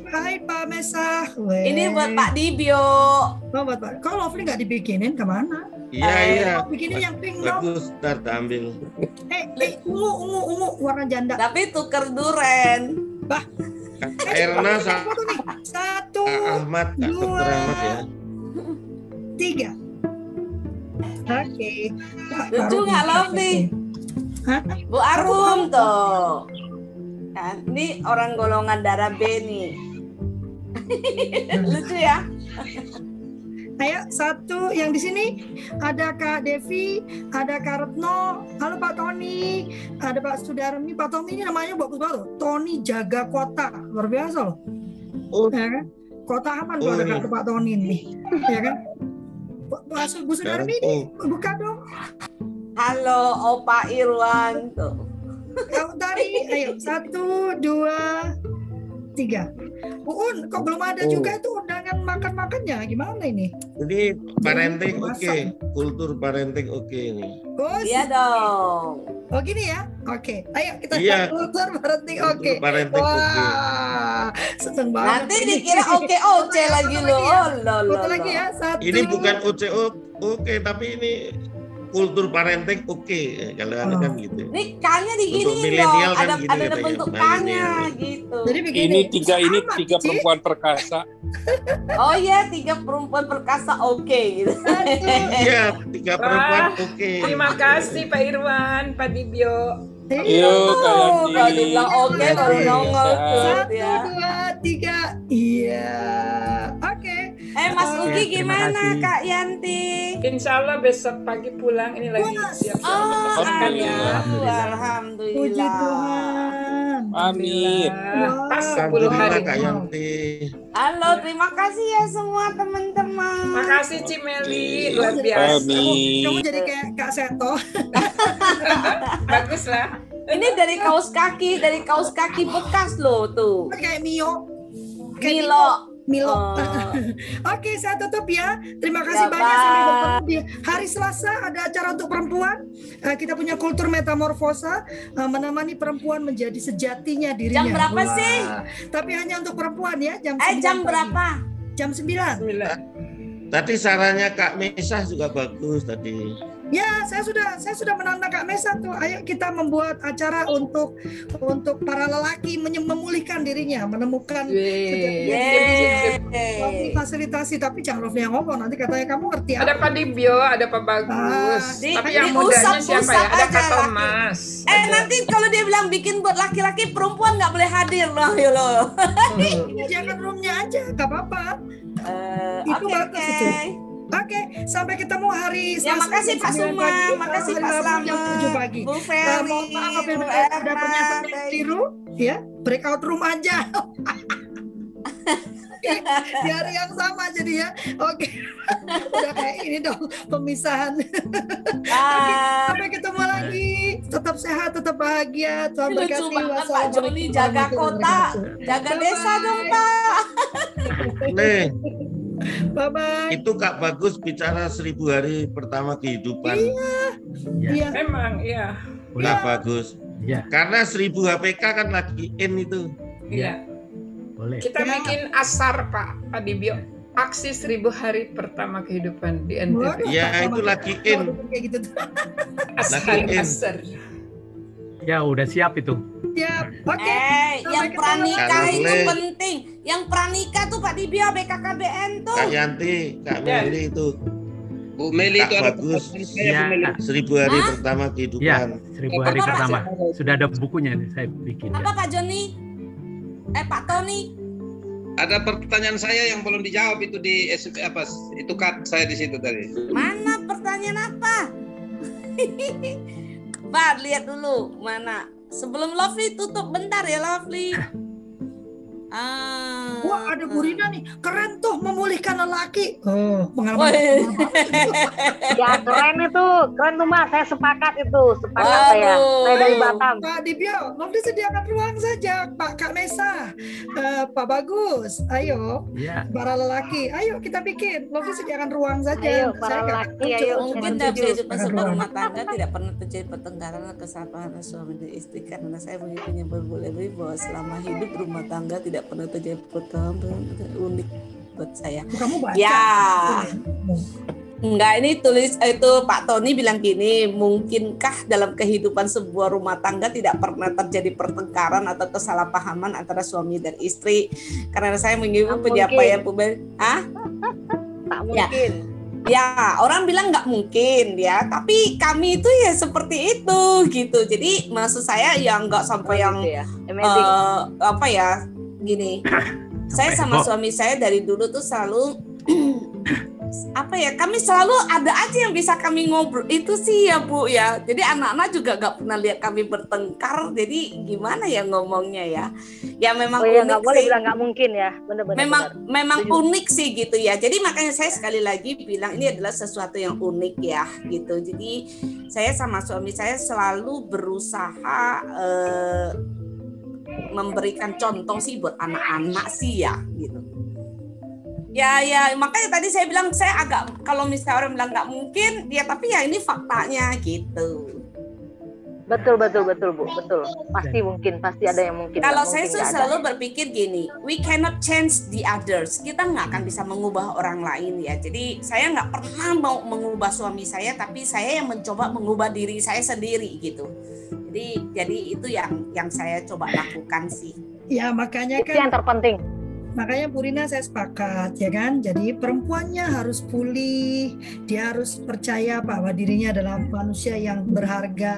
Hai Pak Mesa. Weh. Ini buat Pak Dibio. Oh, buat Pak. Kalau Lovely nggak dibikinin ke mana? Iya Eh, iya. Bikinin yang pink dong. Bagus, ntar tak ambil. Eh, eh, ungu, ungu, ungu, warna janda. Tapi tuker duren. Erna sama Foto nih. Satu, Ahmad, dua, Ahmad ya. tiga. Oke. Pak Lucu nggak. Lovely? (laughs) Bu Arum tuh. Kan, ini orang golongan darah B nih. Lucu ya? Ayo, satu yang di sini ada Kak Devi, ada Kak Retno, halo Pak Tony, ada Pak Sudarmi, Pak Tony ini namanya bagus banget loh. Tony jaga kota, luar biasa loh. Oh. Ya kan? Kota aman Oh, kalau ada iya. Kak Pak Tony ini, ya kan? Bu- Pak Bu Sudarmi ini Oh, buka dong. Halo Opa Irwan tuh. Kak Utari, ayo satu, dua, tiga. Uun, kok belum ada Oh. juga itu undangan makan-makannya? Gimana ini? Ini parenting oke, Masak. kultur parenting oke ini. Oh, Iya dong. oh gini ya? Oke, ayo kita Iya. kultur parenting. Oke. Kultur parenting oke. Wah, seneng banget. Nanti dikira oke oce lagi loh. Oh, lo, lo, Foto lagi lo. ya, satu. Ini bukan OCO oke, tapi ini kultur parenting oke. Eh, Kalau anu Oh. kan gitu. Ini kanya di Untuk gini milenial kan Ada gitu ada katanya, bentuk kanya gitu. Jadi begini. Ini tiga ini sama, tiga perempuan perkasa. Oh iya tiga perempuan perkasa oke gitu. Satu. Iya, tiga perempuan oke. Terima kasih Pak Irwan, Pak Dibio. Ayo kalian Oh, kalau dibilang oke baru nongol Satu, ya. dua, tiga. Iya. Eh Mas Ugi terima gimana kasih. Kak Yanti? Insya Allah besok pagi pulang ini lagi siap-siap Oh, untuk makan ya. alhamdulillah. Alhamdulillah. Puji. Tuhan. Amin. Pas 10 Alhamdulillah hari. Kak Yanti. Halo, terima kasih ya semua teman-teman. Makasih Cimeli, Oke. luar Kamu biasa. Amin. Kamu jadi kayak Kak Seto. (laughs) Bagus lah. Ini dari kaos kaki, dari kaus kaki bekas loh tuh. kayak Mio. Kayak Milo. Milo. Oh. (laughs) Oke, saya tutup ya. Terima kasih Ya, banyak sampai bertemu di hari Selasa ada acara untuk perempuan. Eh, kita punya kultur metamorfosa eh, menemani perempuan menjadi sejatinya dirinya. Jam berapa Wah. sih? Tapi hanya untuk perempuan ya, jam Eh 9 jam pagi. berapa? Jam 9. Bismillah. Tadi sarannya Kak Mesah juga bagus tadi. Ya, saya sudah saya sudah menantang Kak Mesa tuh. Ayo kita membuat acara untuk untuk para lelaki memulihkan dirinya, menemukan fasilitasi tapi jangan Lovely yang ngomong nanti katanya kamu ngerti Ada apa. Pak Dibio, ada Pak Bagus. Ah, di- Tapi yang mudanya siapa ya? Ada aja Kak laki. Thomas. Eh Ada- nanti kalau dia bilang bikin buat laki-laki perempuan nggak boleh hadir loh, ya loh. Jangan roomnya aja, gak apa-apa. Eh, Itu Oke bagus oke. itu. Oke, sampai ketemu hari Ya Selasa makasih jam Pak 9 Suma, pagi, makasih Pak Rabu jam 7 Slamet, pagi. Bu Ferry, mohon maaf apabila ada pernyataan yang keliru, ya breakout room aja. (laughs) Di hari yang sama jadi ya. Oke, (laughs) udah kayak ini dong pemisahan. (laughs) Bye. Sampai ketemu lagi. Tetap sehat, tetap bahagia. Tuhan Lucu berkati. banget, Pak Wassalamualaikum Joni jaga kota. Jaga desa dong Pak. Nih, Bye bye. itu Kak Bagus bicara seribu hari pertama kehidupan. Iya. Ya. Iya. Memang, iya. Kak Bagus. Iya, Karena 1000 HPK kan lagi in itu. Iya. boleh. Kita Ya. bikin asar Pak Adibio. Aksi seribu hari pertama kehidupan di Waduh, NTB. Ya, Pak, itu lagi in. Kayak gitu. Asar, lagi in. asar. Ya udah siap itu. Ya, oke. Eh, Sampai yang pranikah itu boleh. penting. Yang pranikah tuh Pak Dibio BKKBN tuh. Kak Yanti, Kak Ya. Meli itu Bu Meli Kak itu bagus. Meli. Ya, seribu hari Hah? pertama ya kehidupan. seribu hari Pak? pertama. Sudah ada bukunya ini saya bikin. Apa Ya. Pak Joni? Eh Pak Tony? Ada pertanyaan saya yang belum dijawab itu di SMP apa? Itu cut saya di situ tadi. Mana pertanyaan apa? (laughs) Pak, lihat dulu mana. Sebelum Lovely tutup bentar ya Lovely. (laughs) Ah. Wah, ada Bu Rina nih. Keren tuh memulihkan lelaki. Oh, pengalaman. (laughs) Ya keren itu, keren tuh mas. Saya sepakat itu, sepakat saya. Waduh. Saya dari Batam. Pak Dibio, mau disediakan ruang saja, Pak Kak Nesa, Eh, Pak Bagus, ayo, Ya, para lelaki, ayo kita bikin, mau disediakan ruang saja. Ayo, para Saya lelaki, ayo. Mungkin Jangan sebuah rumah tangga tidak pernah terjadi pertengkaran atau kesalahan suami dan istri karena saya mengikuti boleh bahwa selama hidup rumah tangga tidak pernah terjadi pertengkaran unik buat saya. Kamu baca. Ya. Enggak, ini tulis itu Pak Tony bilang gini, mungkinkah dalam kehidupan sebuah rumah tangga tidak pernah terjadi pertengkaran atau kesalahpahaman antara suami dan istri? Karena saya mengikuti penyampaian publik. Ah, Tak Ya. mungkin. ya orang bilang nggak mungkin ya, tapi kami itu ya seperti itu gitu. Jadi maksud saya ya nggak sampai yang Gitu ya. Amazing. eh, apa ya gini (coughs) saya sama suami saya dari dulu tuh selalu (coughs) apa ya kami selalu ada aja yang bisa kami ngobrol. Itu sih ya bu ya. Jadi anak-anak juga gak pernah lihat kami bertengkar. Jadi gimana ya ngomongnya ya? Ya memang oh ya unik boleh sih. bilang nggak mungkin ya, benar-benar. memang memang Setuju. unik sih gitu ya. Jadi makanya saya sekali lagi bilang ini adalah sesuatu yang unik ya gitu. Jadi saya sama suami saya selalu berusaha eh, memberikan contoh sih buat anak-anak sih ya gitu ya ya makanya tadi saya bilang saya agak kalau misalnya orang bilang nggak mungkin ya tapi ya ini faktanya gitu Betul betul betul bu, betul. Pasti mungkin, pasti ada yang mungkin. Kalau saya mungkin ada. selalu berpikir gini, we cannot change the others. Kita nggak akan bisa mengubah orang lain ya. Jadi saya nggak pernah mau mengubah suami saya, tapi saya yang mencoba mengubah diri saya sendiri gitu. Jadi jadi itu yang yang saya coba lakukan sih. Ya makanya itu yang kan, terpenting. Makanya Bu Rina saya sepakat ya kan. Jadi perempuannya harus pulih, dia harus percaya bahwa dirinya adalah manusia yang berharga,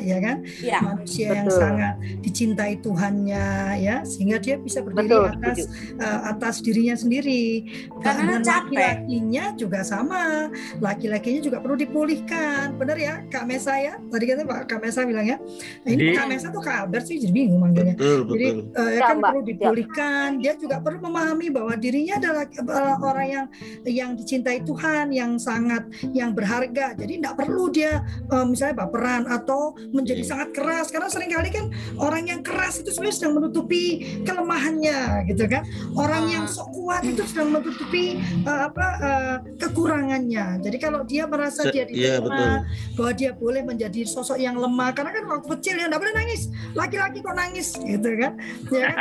ya kan? Ya, manusia yang Betul. sangat dicintai Tuhannya ya sehingga dia bisa berdiri Betul, atas eh, atas dirinya sendiri Karena dan laki-lakinya juga sama laki-lakinya juga perlu dipulihkan benar ya Kak Mesa ya tadi kata Pak Kak Mesa bilang ya Nah, ini Jadi- Kak Mesa tuh Kak Albert sih jadi bingung manggilnya Betul, jadi betul. eh, Ya, kan Mbak. perlu dipulihkan dia juga perlu memahami bahwa dirinya adalah orang yang yang dicintai Tuhan yang sangat yang berharga. Jadi tidak perlu dia eh, misalnya baperan atau menjadi Iya. sangat keras. Karena sering kali kan orang yang keras itu sebenarnya sedang menutupi kelemahannya gitu kan? Orang yang sok kuat itu sedang menutupi eh, apa eh, kekurangannya. Jadi kalau dia merasa Se- dia iya, diterima bahwa dia boleh menjadi sosok yang lemah. Karena kan waktu kecil ya nggak boleh nangis. Laki-laki kok nangis gitu kan? Ya kan?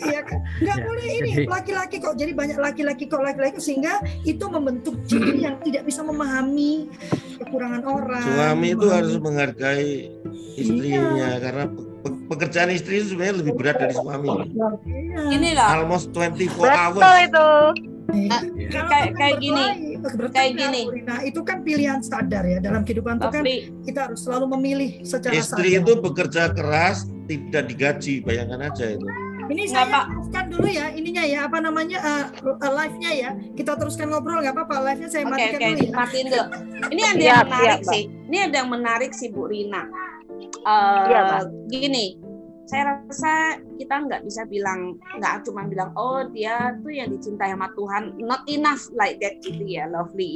Iya kan? Nggak Ya, boleh ini laki-laki kok jadi banyak laki-laki kok laki-laki sehingga itu membentuk diri yang tidak bisa memahami kekurangan orang Suami itu harus menghargai istrinya karena pe- pe- pekerjaan istri itu sebenarnya lebih berat dari suami. Iya. ini loh. Almost 24 Betul hours. itu. Iya. Ya. Kalau Kayak- kita kayak gini. bertengkar, Kayak gini. Nah itu kan pilihan sadar ya dalam kehidupan itu kan kita harus selalu memilih secara Istri sadar. itu bekerja keras tidak digaji, bayangkan aja itu. Ini Nggak, saya teruskan dulu ya ininya ya apa namanya uh, uh, live-nya ya. Kita teruskan ngobrol nggak apa-apa live-nya saya Oke matikan oke, dulu ya. matiin dulu. Ini ada yang menarik Mbak. sih. Ini ada yang menarik sih Bu Rina. Eh, Iya, Mbak. gini, saya rasa kita nggak bisa bilang nggak cuma bilang oh dia tuh yang dicintai sama Tuhan. Not enough like that gitu ya, lovely.